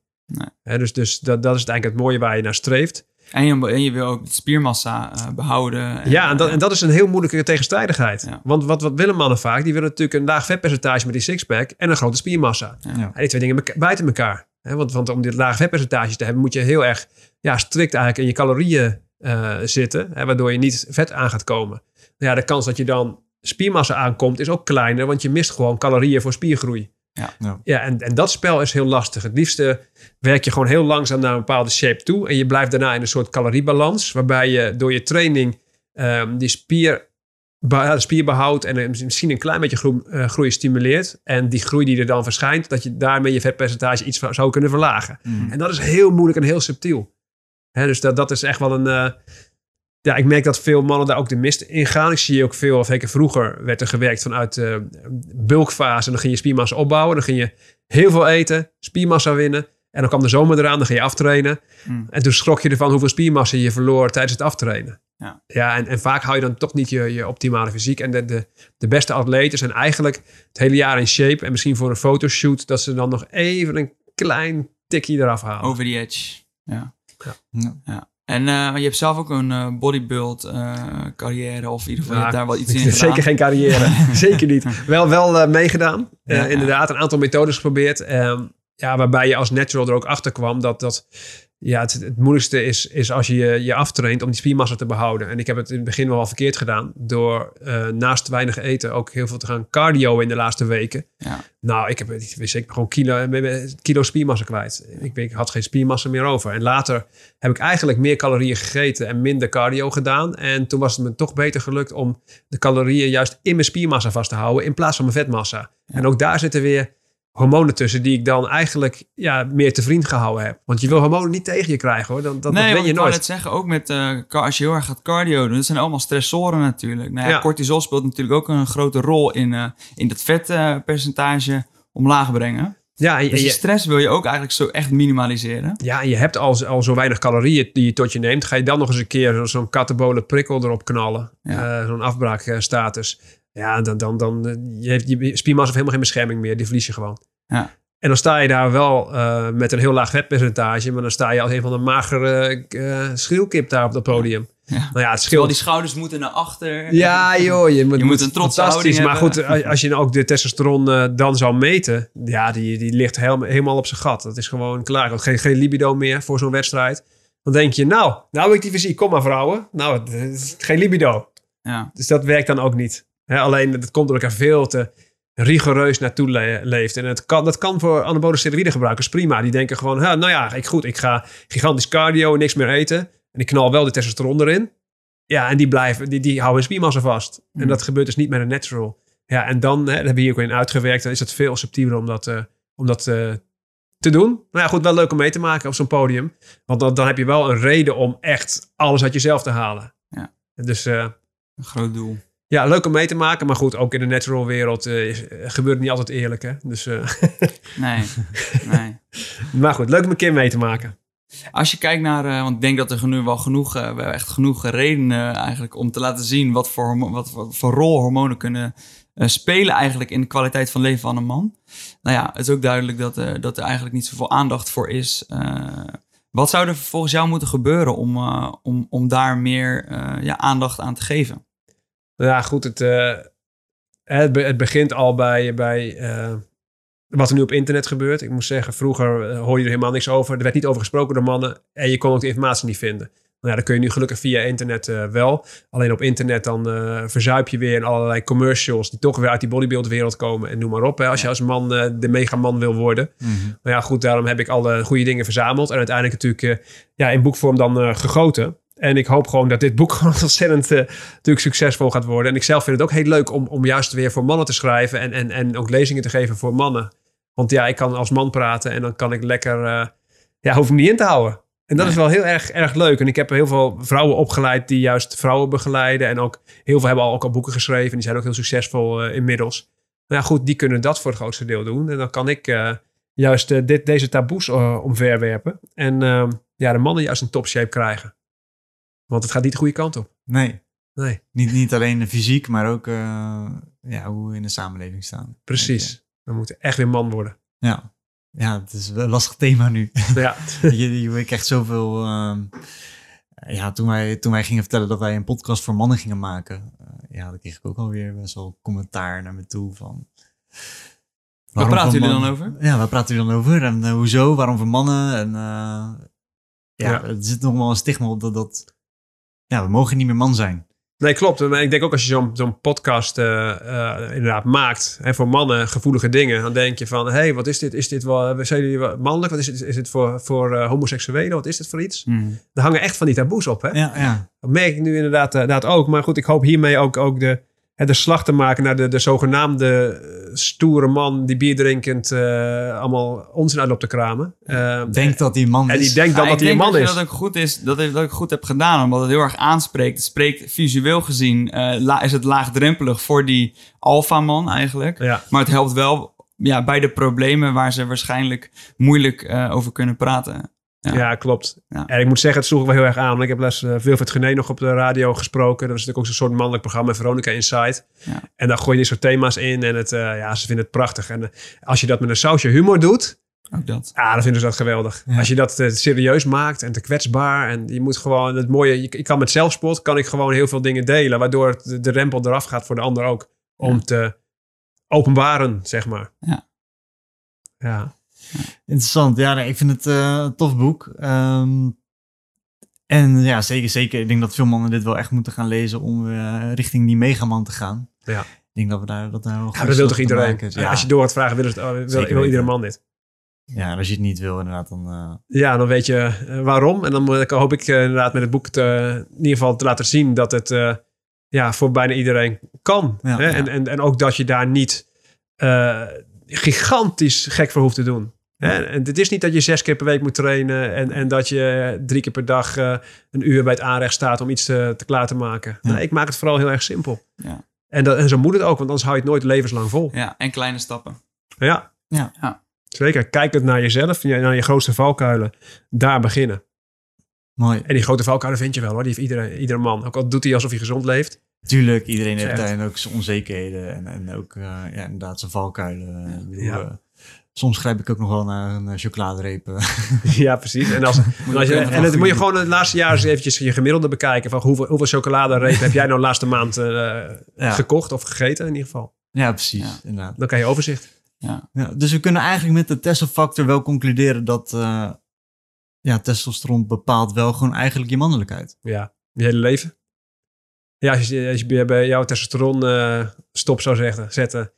Nee. Dus dus dat, dat is eigenlijk het mooie waar je naar streeft. En, je, en je wil ook de spiermassa eh, behouden. ja, en dat, en dat is een heel moeilijke tegenstrijdigheid. Ja. Want wat, wat willen mannen vaak? Die willen natuurlijk een laag vetpercentage met die sixpack en een grote spiermassa. Ja. Ja. En die twee dingen buiten elkaar. Hè? Want, want om dit lage vetpercentage te hebben, moet je heel erg ja, strikt eigenlijk in je calorieën eh, zitten. Hè? Waardoor je niet vet aan gaat komen. Nou ja, de kans dat je dan spiermassa aankomt is ook kleiner, want je mist gewoon calorieën voor spiergroei. Ja. Ja. Ja, en, en dat spel is heel lastig. Het liefste werk je gewoon heel langzaam naar een bepaalde shape toe. En je blijft daarna in een soort caloriebalans. Waarbij je door je training ehm, die spier, be- ja, de spier behoudt. En misschien een klein beetje groei, eh, groei stimuleert. En die groei die er dan verschijnt. Dat je daarmee je vetpercentage iets zou kunnen verlagen. Mm. En dat is heel moeilijk en heel subtiel. Hè, dus dat, dat is echt wel een. eh, ja, ik merk dat veel mannen daar ook de mist in gaan. Ik zie ook veel, of zeker vroeger, werd er gewerkt vanuit de bulkfase. En dan ging je spiermassa opbouwen. Dan ging je heel veel eten, spiermassa winnen. En dan kwam de zomer eraan, dan ga je aftrainen. Hmm. En toen schrok je ervan hoeveel spiermassa je verloor tijdens het aftrainen. Ja. ja en, en vaak hou je dan toch niet je, je optimale fysiek. En de, de, de beste atleten zijn eigenlijk het hele jaar in shape. En misschien voor een fotoshoot dat ze dan nog even een klein tikje eraf halen. Over the edge. Ja. Ja. ja. En eh, je hebt zelf ook een eh, bodybuild eh, carrière of in ieder geval Ja, daar wel iets in gedaan. Zeker geen carrière. Zeker niet. Wel, wel meegedaan. Ja, ja. Inderdaad, een aantal methodes geprobeerd. Ehm, ja, waarbij je als natural er ook achter kwam dat, dat ja, het, het moeilijkste is, is als je je je aftraint om die spiermassa te behouden. En ik heb het in het begin wel verkeerd gedaan door eh, naast weinig eten ook heel veel te gaan cardio in de laatste weken. Ja. Nou, ik heb ik wist ik gewoon kilo, kilo spiermassa kwijt. Ik, ik had geen spiermassa meer over. En later heb ik eigenlijk meer calorieën gegeten en minder cardio gedaan. En toen was het me toch beter gelukt om de calorieën juist in mijn spiermassa vast te houden in plaats van mijn vetmassa. En ook daar zitten weer hormonen tussen die ik dan eigenlijk ja, meer te vriend gehouden heb. Want je wil hormonen niet tegen je krijgen hoor. Dat, dat, nee, dat want ben je ik nooit. net zeggen, ook met, car- als je heel erg gaat cardio doen, dat zijn allemaal stressoren natuurlijk. Nou ja, Ja. cortisol speelt natuurlijk ook een grote rol in, eh, in dat vetpercentage omlaag brengen. Ja, en, je- Dus je je, stress wil je ook eigenlijk zo echt minimaliseren. ja, en je hebt al, al zo weinig calorieën die je tot je neemt. Ga je dan nog eens een keer zo- zo'n katabole prikkel erop knallen. Ja. Eh, zo'n afbraakstatus. Ja, dan, dan, dan eh, je heeft je spiermassa heeft helemaal geen bescherming meer. Die verlies je gewoon. Ja. En dan sta je daar wel eh, met een heel laag vetpercentage. Maar dan sta je als een van de magere uh, schreeuwkip daar op dat podium. Ja. Nou ja, het scheelt. die schouders moeten naar achter. Ja, joh. Je moet, Je moet een trotse fantastisch. houding Maar hebben. goed, als- je nou ook de testosteron dan zou meten, ja, die, die ligt helemaal, helemaal op zijn gat. Dat is gewoon klaar. Geen, geen libido meer voor zo'n wedstrijd. Dan denk je, nou, nou heb ik die fysiek. Kom maar, vrouwen. Nou, het geen libido. Ja. Dus dat werkt dan ook niet. Alleen, dat komt doordat ik er veel te rigoureus naartoe le- leeft. En het kan, dat kan voor anabole steroïde gebruikers prima. Die denken gewoon, nou ja, ik, goed, ik ga gigantisch cardio, niks meer eten. En ik knal wel de testosteron erin. Ja, en die blijven, die, die houden hun spiermassa vast. En Mm. dat gebeurt dus niet met een natural. Ja, en dan, hè, dat hebben we hier ook in uitgewerkt, dan is het veel subtieler om dat, eh, om dat eh, te doen. Nou ja, goed, wel leuk om mee te maken op zo'n podium. Want dan, dan heb je wel een reden om echt alles uit jezelf te halen. Ja. Dus eh, Een groot doel. Ja, leuk om mee te maken. Maar goed, ook in de natural wereld eh, eh, gebeurt het niet altijd eerlijk. Hè? Dus, eh, Nee. nee. maar goed, leuk om een keer mee te maken. Als je kijkt naar, want ik denk dat er nu wel genoeg, we hebben echt genoeg redenen eigenlijk om te laten zien wat voor, wat voor, rol hormonen kunnen spelen eigenlijk in de kwaliteit van leven van een man. Nou ja, het is ook duidelijk dat, dat er eigenlijk niet zoveel aandacht voor is. Wat zou er volgens jou moeten gebeuren om, om, om daar meer ja, aandacht aan te geven? Nou Ja, goed, het, eh, het, be- het begint al bij, bij eh, wat er nu op internet gebeurt. Ik moet zeggen, vroeger eh, hoorde je er helemaal niks over. Er werd niet over gesproken door mannen en je kon ook de informatie niet vinden. Nou ja, dat kun je nu gelukkig via internet wel. Alleen op internet dan verzuip je weer in allerlei commercials die toch weer uit die bodybuildwereld komen en noem maar op. Hè, als je als man de megaman wil worden. Maar ja, goed, daarom heb ik alle goede dingen verzameld. En uiteindelijk natuurlijk ja, in boekvorm dan gegoten. En ik hoop gewoon dat dit boek gewoon ontzettend eh, natuurlijk succesvol gaat worden. En ik zelf vind het ook heel leuk om, om juist weer voor mannen te schrijven. En, en, en ook lezingen te geven voor mannen. Want ja, ik kan als man praten en dan kan ik lekker... eh, ja, hoef ik niet in te houden. En dat Nee. is wel heel erg, erg leuk. En ik heb heel veel vrouwen opgeleid die juist vrouwen begeleiden. En ook heel veel hebben al, ook al boeken geschreven. Die zijn ook heel succesvol eh, inmiddels. Nou ja, goed, die kunnen dat voor het grootste deel doen. En dan kan ik juist dit, deze taboes omverwerpen. En uh, ja, de mannen juist in topshape krijgen. Want het gaat niet de goede kant op. Nee. Nee. Niet, niet alleen de fysiek, maar ook uh, ja, hoe we in de samenleving staan. Precies. We moeten echt weer man worden. Ja. Ja, het is een lastig thema nu. Ja. je, je, ik krijg zoveel... Uh, ja, toen wij, toen wij gingen vertellen dat wij een podcast voor mannen gingen maken... Uh, ja, dan kreeg ik ook alweer best wel commentaar naar me toe van... Waar praten jullie dan over? Ja, waar praten jullie dan over? En uh, hoezo? Waarom voor mannen? En ja, ja, er zit nog wel een stigma op dat, dat... Ja, we mogen niet meer man zijn. Nee, klopt. Maar ik denk ook als je zo'n zo'n podcast uh, uh, inderdaad maakt hè, voor mannen, gevoelige dingen, dan denk je van, hé, hey, wat is dit? Is dit wel, zijn jullie mannelijk? Wat is dit? Is dit voor, voor uh, homoseksuelen? Wat is dit voor iets? Mm. Er hangen echt van die taboes op, hè? Ja, ja. Dat merk ik nu inderdaad, inderdaad ook. Maar goed, ik hoop hiermee ook, ook de, de slag te maken naar de, de zogenaamde stoere man die bier drinkend uh, allemaal onzin uit op te kramen. Uh, denkt dat een man is. En die denkt dan ja, dat hij een man dat is. Dat ook goed is, dat ik dat ik goed heb gedaan, omdat het heel erg aanspreekt. Het spreekt visueel gezien, uh, la, is het laagdrempelig voor die alfaman eigenlijk. Ja. Maar het helpt wel ja, bij de problemen waar ze waarschijnlijk moeilijk eh, over kunnen praten. Ja, Ja. klopt. Ja. En ik moet zeggen, het sloeg wel heel erg aan. want Ik heb les uh, Wilfred Gené nog op de radio gesproken. Dat is natuurlijk ook zo'n soort mannelijk programma, Veronica Inside. Ja. En daar gooi je dit soort thema's in. En het, uh, ja, ze vinden het prachtig. En uh, als je dat met een sausje humor doet, Ook dat. ja, dan vinden ze dat geweldig. Als je dat uh, serieus maakt en te kwetsbaar. En je moet gewoon het mooie... Je, ik kan met zelfspot kan ik gewoon heel veel dingen delen. Waardoor het, de, de rempel eraf gaat voor de ander ook. Om te openbaren, zeg maar. Ja. Ja. Interessant. Ja, nee, ik vind het eh, een tof boek. Ehm, en ja, zeker, zeker. Ik denk dat veel mannen dit wel echt moeten gaan lezen om eh, richting die megaman te gaan. Ja. Ik denk dat we daar, dat daar wel Ja, dat wil toch iedereen? maken. Ja. Ja, Als je door gaat vragen, wil, het, oh, wil, wil weten. iedere man dit. ja, als je het niet wil, inderdaad, dan... eh, Ja, dan weet je waarom. En dan hoop ik inderdaad met het boek te, in ieder geval te laten zien dat het ja, voor bijna iedereen kan. Ja, hè? ja. En, en, en ook dat je daar niet gigantisch gek voor hoeft te doen. En het is niet dat je zes keer per week moet trainen en, en dat je drie keer per dag eh, een uur bij het aanrecht staat om iets te, te klaar te maken. Ja. Nee, ik maak het vooral heel erg simpel. Ja. En, dat, en zo moet het ook, want anders hou je het nooit levenslang vol. Ja, en kleine stappen. Ja. Ja. Ja. Zeker. Kijk het naar jezelf, naar je grootste valkuilen. Daar beginnen. mooi. En die grote valkuilen vind je wel hoor. Die heeft iedere, iedere man. Ook al doet hij alsof hij gezond leeft. Tuurlijk, iedereen heeft daarin ook zijn onzekerheden en, en ook eh, ja, inderdaad zijn valkuilen. Bedoel, Ja. Soms grijp ik ook nog wel naar een eh, chocoladereep. eh. ja, precies. En, als, en, als je, en het moet je gewoon het laatste jaar eens eventjes je gemiddelde bekijken. Van hoeveel, hoeveel chocoladereep heb jij nou de laatste maand eh, Ja. gekocht of gegeten in ieder geval. ja, precies. Ja. Inderdaad. Dan kan je overzicht. Ja. Ja, dus we kunnen eigenlijk met de Tesla-factor wel concluderen dat eh, ja, testosteron bepaalt wel gewoon eigenlijk je mannelijkheid. Ja, je hele leven. Ja, als je, als je bij jouw testosteron eh, stop zou zeggen, zetten.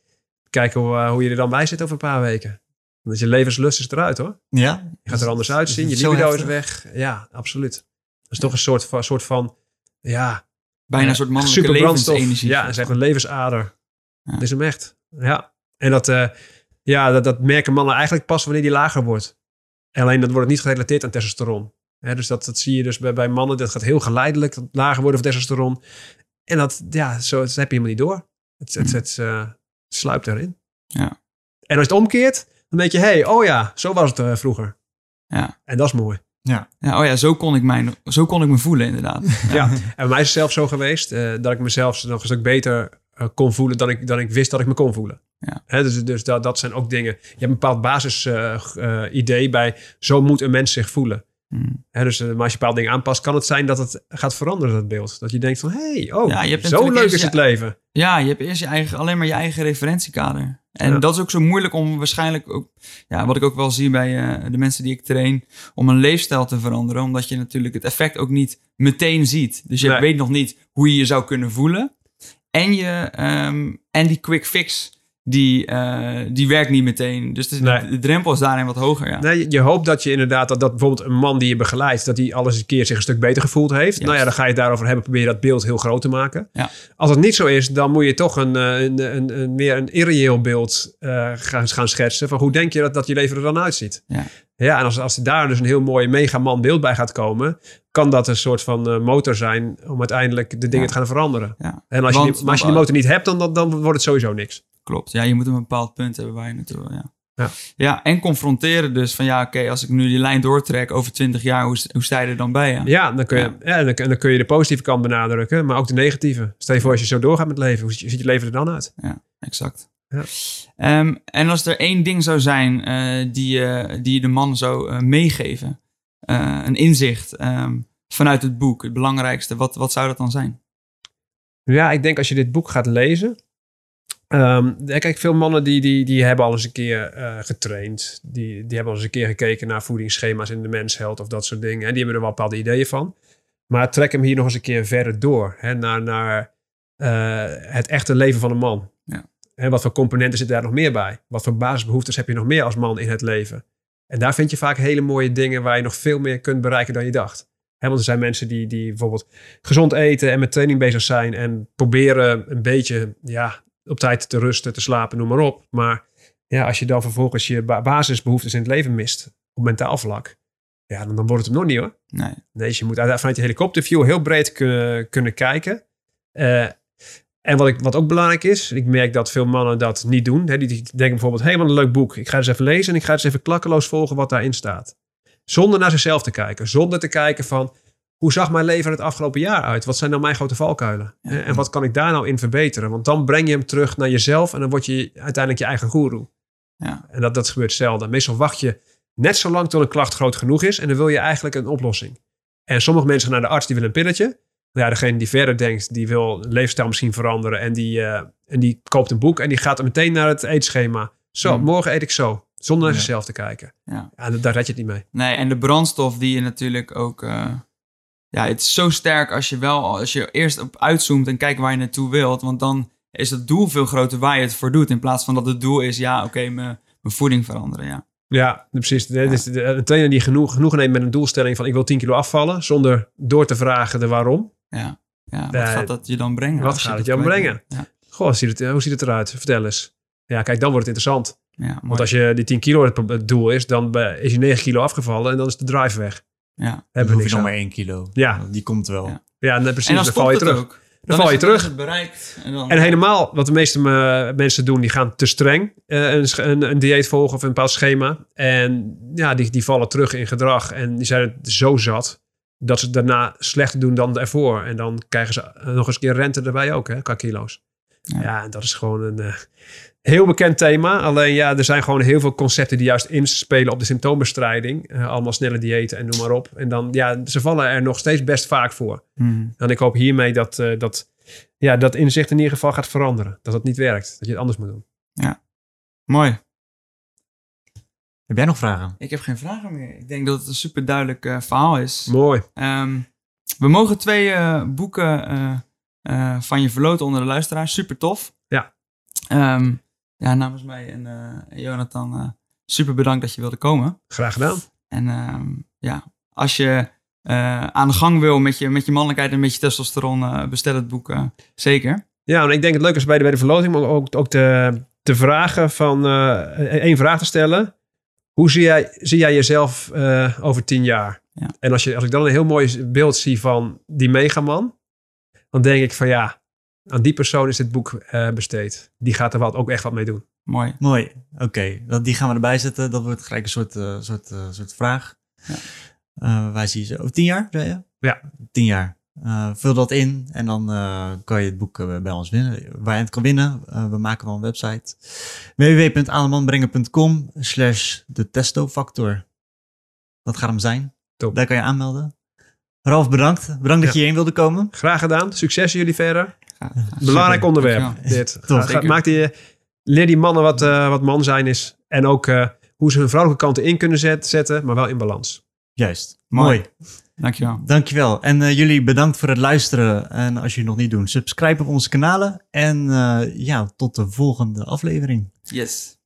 Kijken hoe, hoe je er dan bij zit over een paar weken. Want je levenslust is eruit hoor. Ja? Je gaat er anders uitzien. Je libido is weg. Ja, absoluut. Dat is toch een soort van, soort van ja, Bijna Ja, een soort mannelijke levensenergie. Ja, dat is echt een levensader. Ja. Dat is hem echt. Ja. En dat, eh, ja, dat, dat merken mannen eigenlijk pas wanneer die lager wordt. Alleen dat wordt niet gerelateerd aan testosteron. Dus dat, dat zie je dus bij, bij mannen. Dat gaat heel geleidelijk, dat lager worden van testosteron. En dat, ja, zo, dat heb je helemaal niet door. Het, het, het, eh, sluipt erin. Ja. En als je het omkeert, dan denk je, hé, hey, oh ja, zo was het eh, vroeger. Ja. En dat is mooi. Ja, oh ja, zo kon ik, mij, zo kon ik me voelen inderdaad. Ja, en bij mij is het zelf zo geweest eh, dat ik mezelf nog een stuk beter eh, kon voelen dan ik, dan ik wist dat ik me kon voelen. Ja. Hè, dus dus dat, dat zijn ook dingen. Je hebt een bepaald basis-idee bij zo moet een mens zich voelen. Hmm. Hè, dus, maar als je bepaalde dingen aanpast, kan het zijn dat het gaat veranderen, dat beeld. Dat je denkt van, hé, hey, oh, Ja, zo leuk is je- het leven. Ja, je hebt eerst je eigen, alleen maar je eigen referentiekader. En Ja. dat is ook zo moeilijk om waarschijnlijk ook, ja, wat ik ook wel zie bij eh, de mensen die ik train, om een leefstijl te veranderen. Omdat je natuurlijk het effect ook niet meteen ziet. Dus je Nee. weet nog niet hoe je je zou kunnen voelen. En, je, ehm, en die quick fix, die, eh, die werkt niet meteen. Dus de, Nee. de drempel is daarin wat hoger. Ja. Nee, je- je hoopt dat je inderdaad, dat, dat bijvoorbeeld een man die je begeleidt, dat hij alles een keer zich een stuk beter gevoeld heeft. Nou ja, dan ga je het daarover hebben, probeer je dat beeld heel groot te maken. Ja. Als het niet zo is, dan moet je toch een, eh, een, een, een meer een irreëel beeld eh, gaan, gaan schetsen. Van hoe denk je dat, dat je leven er dan uitziet? Ja. Ja, en als, als daar dus een heel mooi megaman beeld bij gaat komen, kan dat een soort van eh, motor zijn om uiteindelijk de dingen Ja. te gaan veranderen. Ja. En als, je die, maar als je die motor niet hebt, dan, dan, dan wordt het sowieso niks. Klopt. Ja, je moet een bepaald punt hebben waar je naartoe wil. Ja. Ja. Ja, en confronteren dus van ja, oké, als ik nu die lijn doortrek over 20 jaar, hoe, hoe sta je er dan bij? Ja, Ja, dan kun, je, Ja. ja. dan, kun- dan kun je de positieve kant benadrukken, maar ook de negatieve. Stel je voor als je zo doorgaat met leven, hoe ziet je leven er dan uit? exact. Ja. Ehm, en als er één ding zou zijn eh, die, je die je de man zou eh, meegeven, een inzicht ehm, vanuit het boek, het belangrijkste, wat, wat zou dat dan zijn? Ja, ik denk als je dit boek gaat lezen. ehm, kijk, veel mannen die, die, die hebben al eens een keer getraind. Die, die hebben al eens een keer gekeken naar voedingsschema's in de mensheld of dat soort dingen. En die hebben er wel bepaalde ideeën van. Maar trek hem hier nog eens een keer verder door. Hè, naar naar het echte leven van een man. En wat voor componenten zitten daar nog meer bij? Wat voor basisbehoeftes heb je nog meer als man in het leven? En daar vind je vaak hele mooie dingen waar je nog veel meer kunt bereiken dan je dacht. Want er zijn mensen die, die bijvoorbeeld gezond eten en met training bezig zijn en proberen een beetje ja, op tijd te rusten, te slapen, noem maar op. Maar ja, als je dan vervolgens je ba- basisbehoeftes in het leven mist, op mentaal vlak, ja, dan, dan wordt het hem nog niet hoor. Nee. Nee, dus je moet uit- vanuit je helikopterview heel breed kunnen, kunnen kijken. Eh, En wat, ik, wat ook belangrijk is, ik merk dat veel mannen dat niet doen. Hè, die, die denken bijvoorbeeld, hé, hey, wat een leuk boek. Ik ga eens even lezen en ik ga eens even klakkeloos volgen wat daarin staat. Zonder naar zichzelf te kijken. Zonder te kijken van, hoe zag mijn leven het afgelopen jaar uit? Wat zijn nou mijn grote valkuilen? Ja. En wat kan ik daar nou in verbeteren? Want dan breng je hem terug naar jezelf en dan word je uiteindelijk je eigen goeroe. Ja. En dat, dat gebeurt zelden. Meestal wacht je net zo lang tot een klacht groot genoeg is en dan wil je eigenlijk een oplossing. En sommige mensen gaan naar de arts, die willen een pilletje. Ja, degene die verder denkt, die wil leefstijl misschien veranderen en die, eh, en die koopt een boek en die gaat er meteen naar het eetschema. Zo, Hmm. morgen eet ik zo. Zonder naar Ja. zichzelf te kijken. Ja. Ja, daar red je het niet mee. Nee, en de brandstof die je natuurlijk ook... eh, ja, het is zo sterk als je wel... Als je eerst op uitzoomt en kijkt waar je naartoe wilt. Want dan is het doel veel groter waar je het voor doet. In plaats van dat het doel is, ja, oké, mijn mijn voeding veranderen, ja. Ja, precies. De, dus de- een trainer die genoeg, genoeg neemt met een doelstelling van ik wil 10 kilo afvallen, zonder door te vragen de waarom. Ja, ja wat gaat dat je dan brengen? wat gaat het je dan kwijt brengen? bent? Goh, hoe ziet, het, hoe ziet het eruit? Vertel eens. Ja, kijk, dan wordt het interessant. Ja. Want als je die 10 kilo het, doel is, dan is je 9 kilo afgevallen en dan is de drive weg. ja. Dan Hebben we hoef je nog maar één kilo. Ja. Die komt wel. Ja. Ja, nee, precies. En dan, val je het terug. ook. Dan val je terug. bereikt. En, dan, En helemaal, wat de meeste eh, mensen doen, die gaan te streng eh, een, een, een dieet volgen of een bepaald schema. En ja, die, die vallen terug in gedrag. En die zijn het zo zat dat ze het daarna slechter doen dan ervoor. En dan krijgen ze eh, nog eens een keer rente erbij ook, hè, qua kilo's. Ja. Ja, en dat is gewoon een eh, heel bekend thema. Alleen ja, er zijn gewoon heel veel concepten die juist inspelen op de symptoombestrijding. Eh, allemaal snelle diëten en noem maar op. En dan, ja, ze vallen er nog steeds best vaak voor. Hmm. En ik hoop hiermee dat, dat, ja, dat inzicht in ieder geval gaat veranderen. Dat het niet werkt. Dat je het anders moet doen. Mooi. Heb jij nog vragen? Ik heb geen vragen meer. Ik denk dat het een super duidelijk eh, verhaal is. Mooi. Ehm, we mogen twee eh, boeken eh, van je verloten onder de luisteraars. Super tof. Ja. Ehm, ja, namens mij en Jonathan, super bedankt dat je wilde komen. Graag gedaan. En ehm, ja, als je aan de gang wil met je, met je mannelijkheid en met je testosteron, bestel het boek zeker. Ja, en ik denk het leuk is bij de, bij de verloting om ook, ook te, te vragen van eh, één vraag te stellen. Hoe zie jij, zie jij jezelf eh, over tien jaar? Ja. En als, je, als ik dan een heel mooi beeld zie van die megaman, dan denk ik van ja, aan die persoon is dit boek eh, besteed. Die gaat er wat, ook echt wat mee doen. Mooi. Mooi. Oké, dat die gaan we erbij zetten. Dat wordt gelijk een soort, eh, soort, eh, soort vraag. Ja. Eh, wij zien ze over tien jaar, zei je? Ja. Tien jaar. Eh, vul dat in en dan eh, kan je het boek eh, bij ons winnen. Waar je het kan winnen, eh, we maken wel een website. www.ademanbrengen.com slash de testofactor. Dat gaat hem zijn. Top. Daar kan je aanmelden. Ralf, bedankt. Bedankt dat je hierheen wilde komen. Graag gedaan. Succes jullie verder. Belangrijk super. onderwerp. Dankjewel. Dit. Ga- maak die, leer die mannen wat, eh, wat man zijn is. En ook eh, hoe ze hun vrouwelijke kanten in kunnen zet- zetten, maar wel in balans. Juist. Mooi. Mooi. Dankjewel. Dankjewel. En eh, jullie bedankt voor het luisteren. En als jullie het nog niet doen, subscribe op onze kanalen. En eh, ja, tot de volgende aflevering. Yes.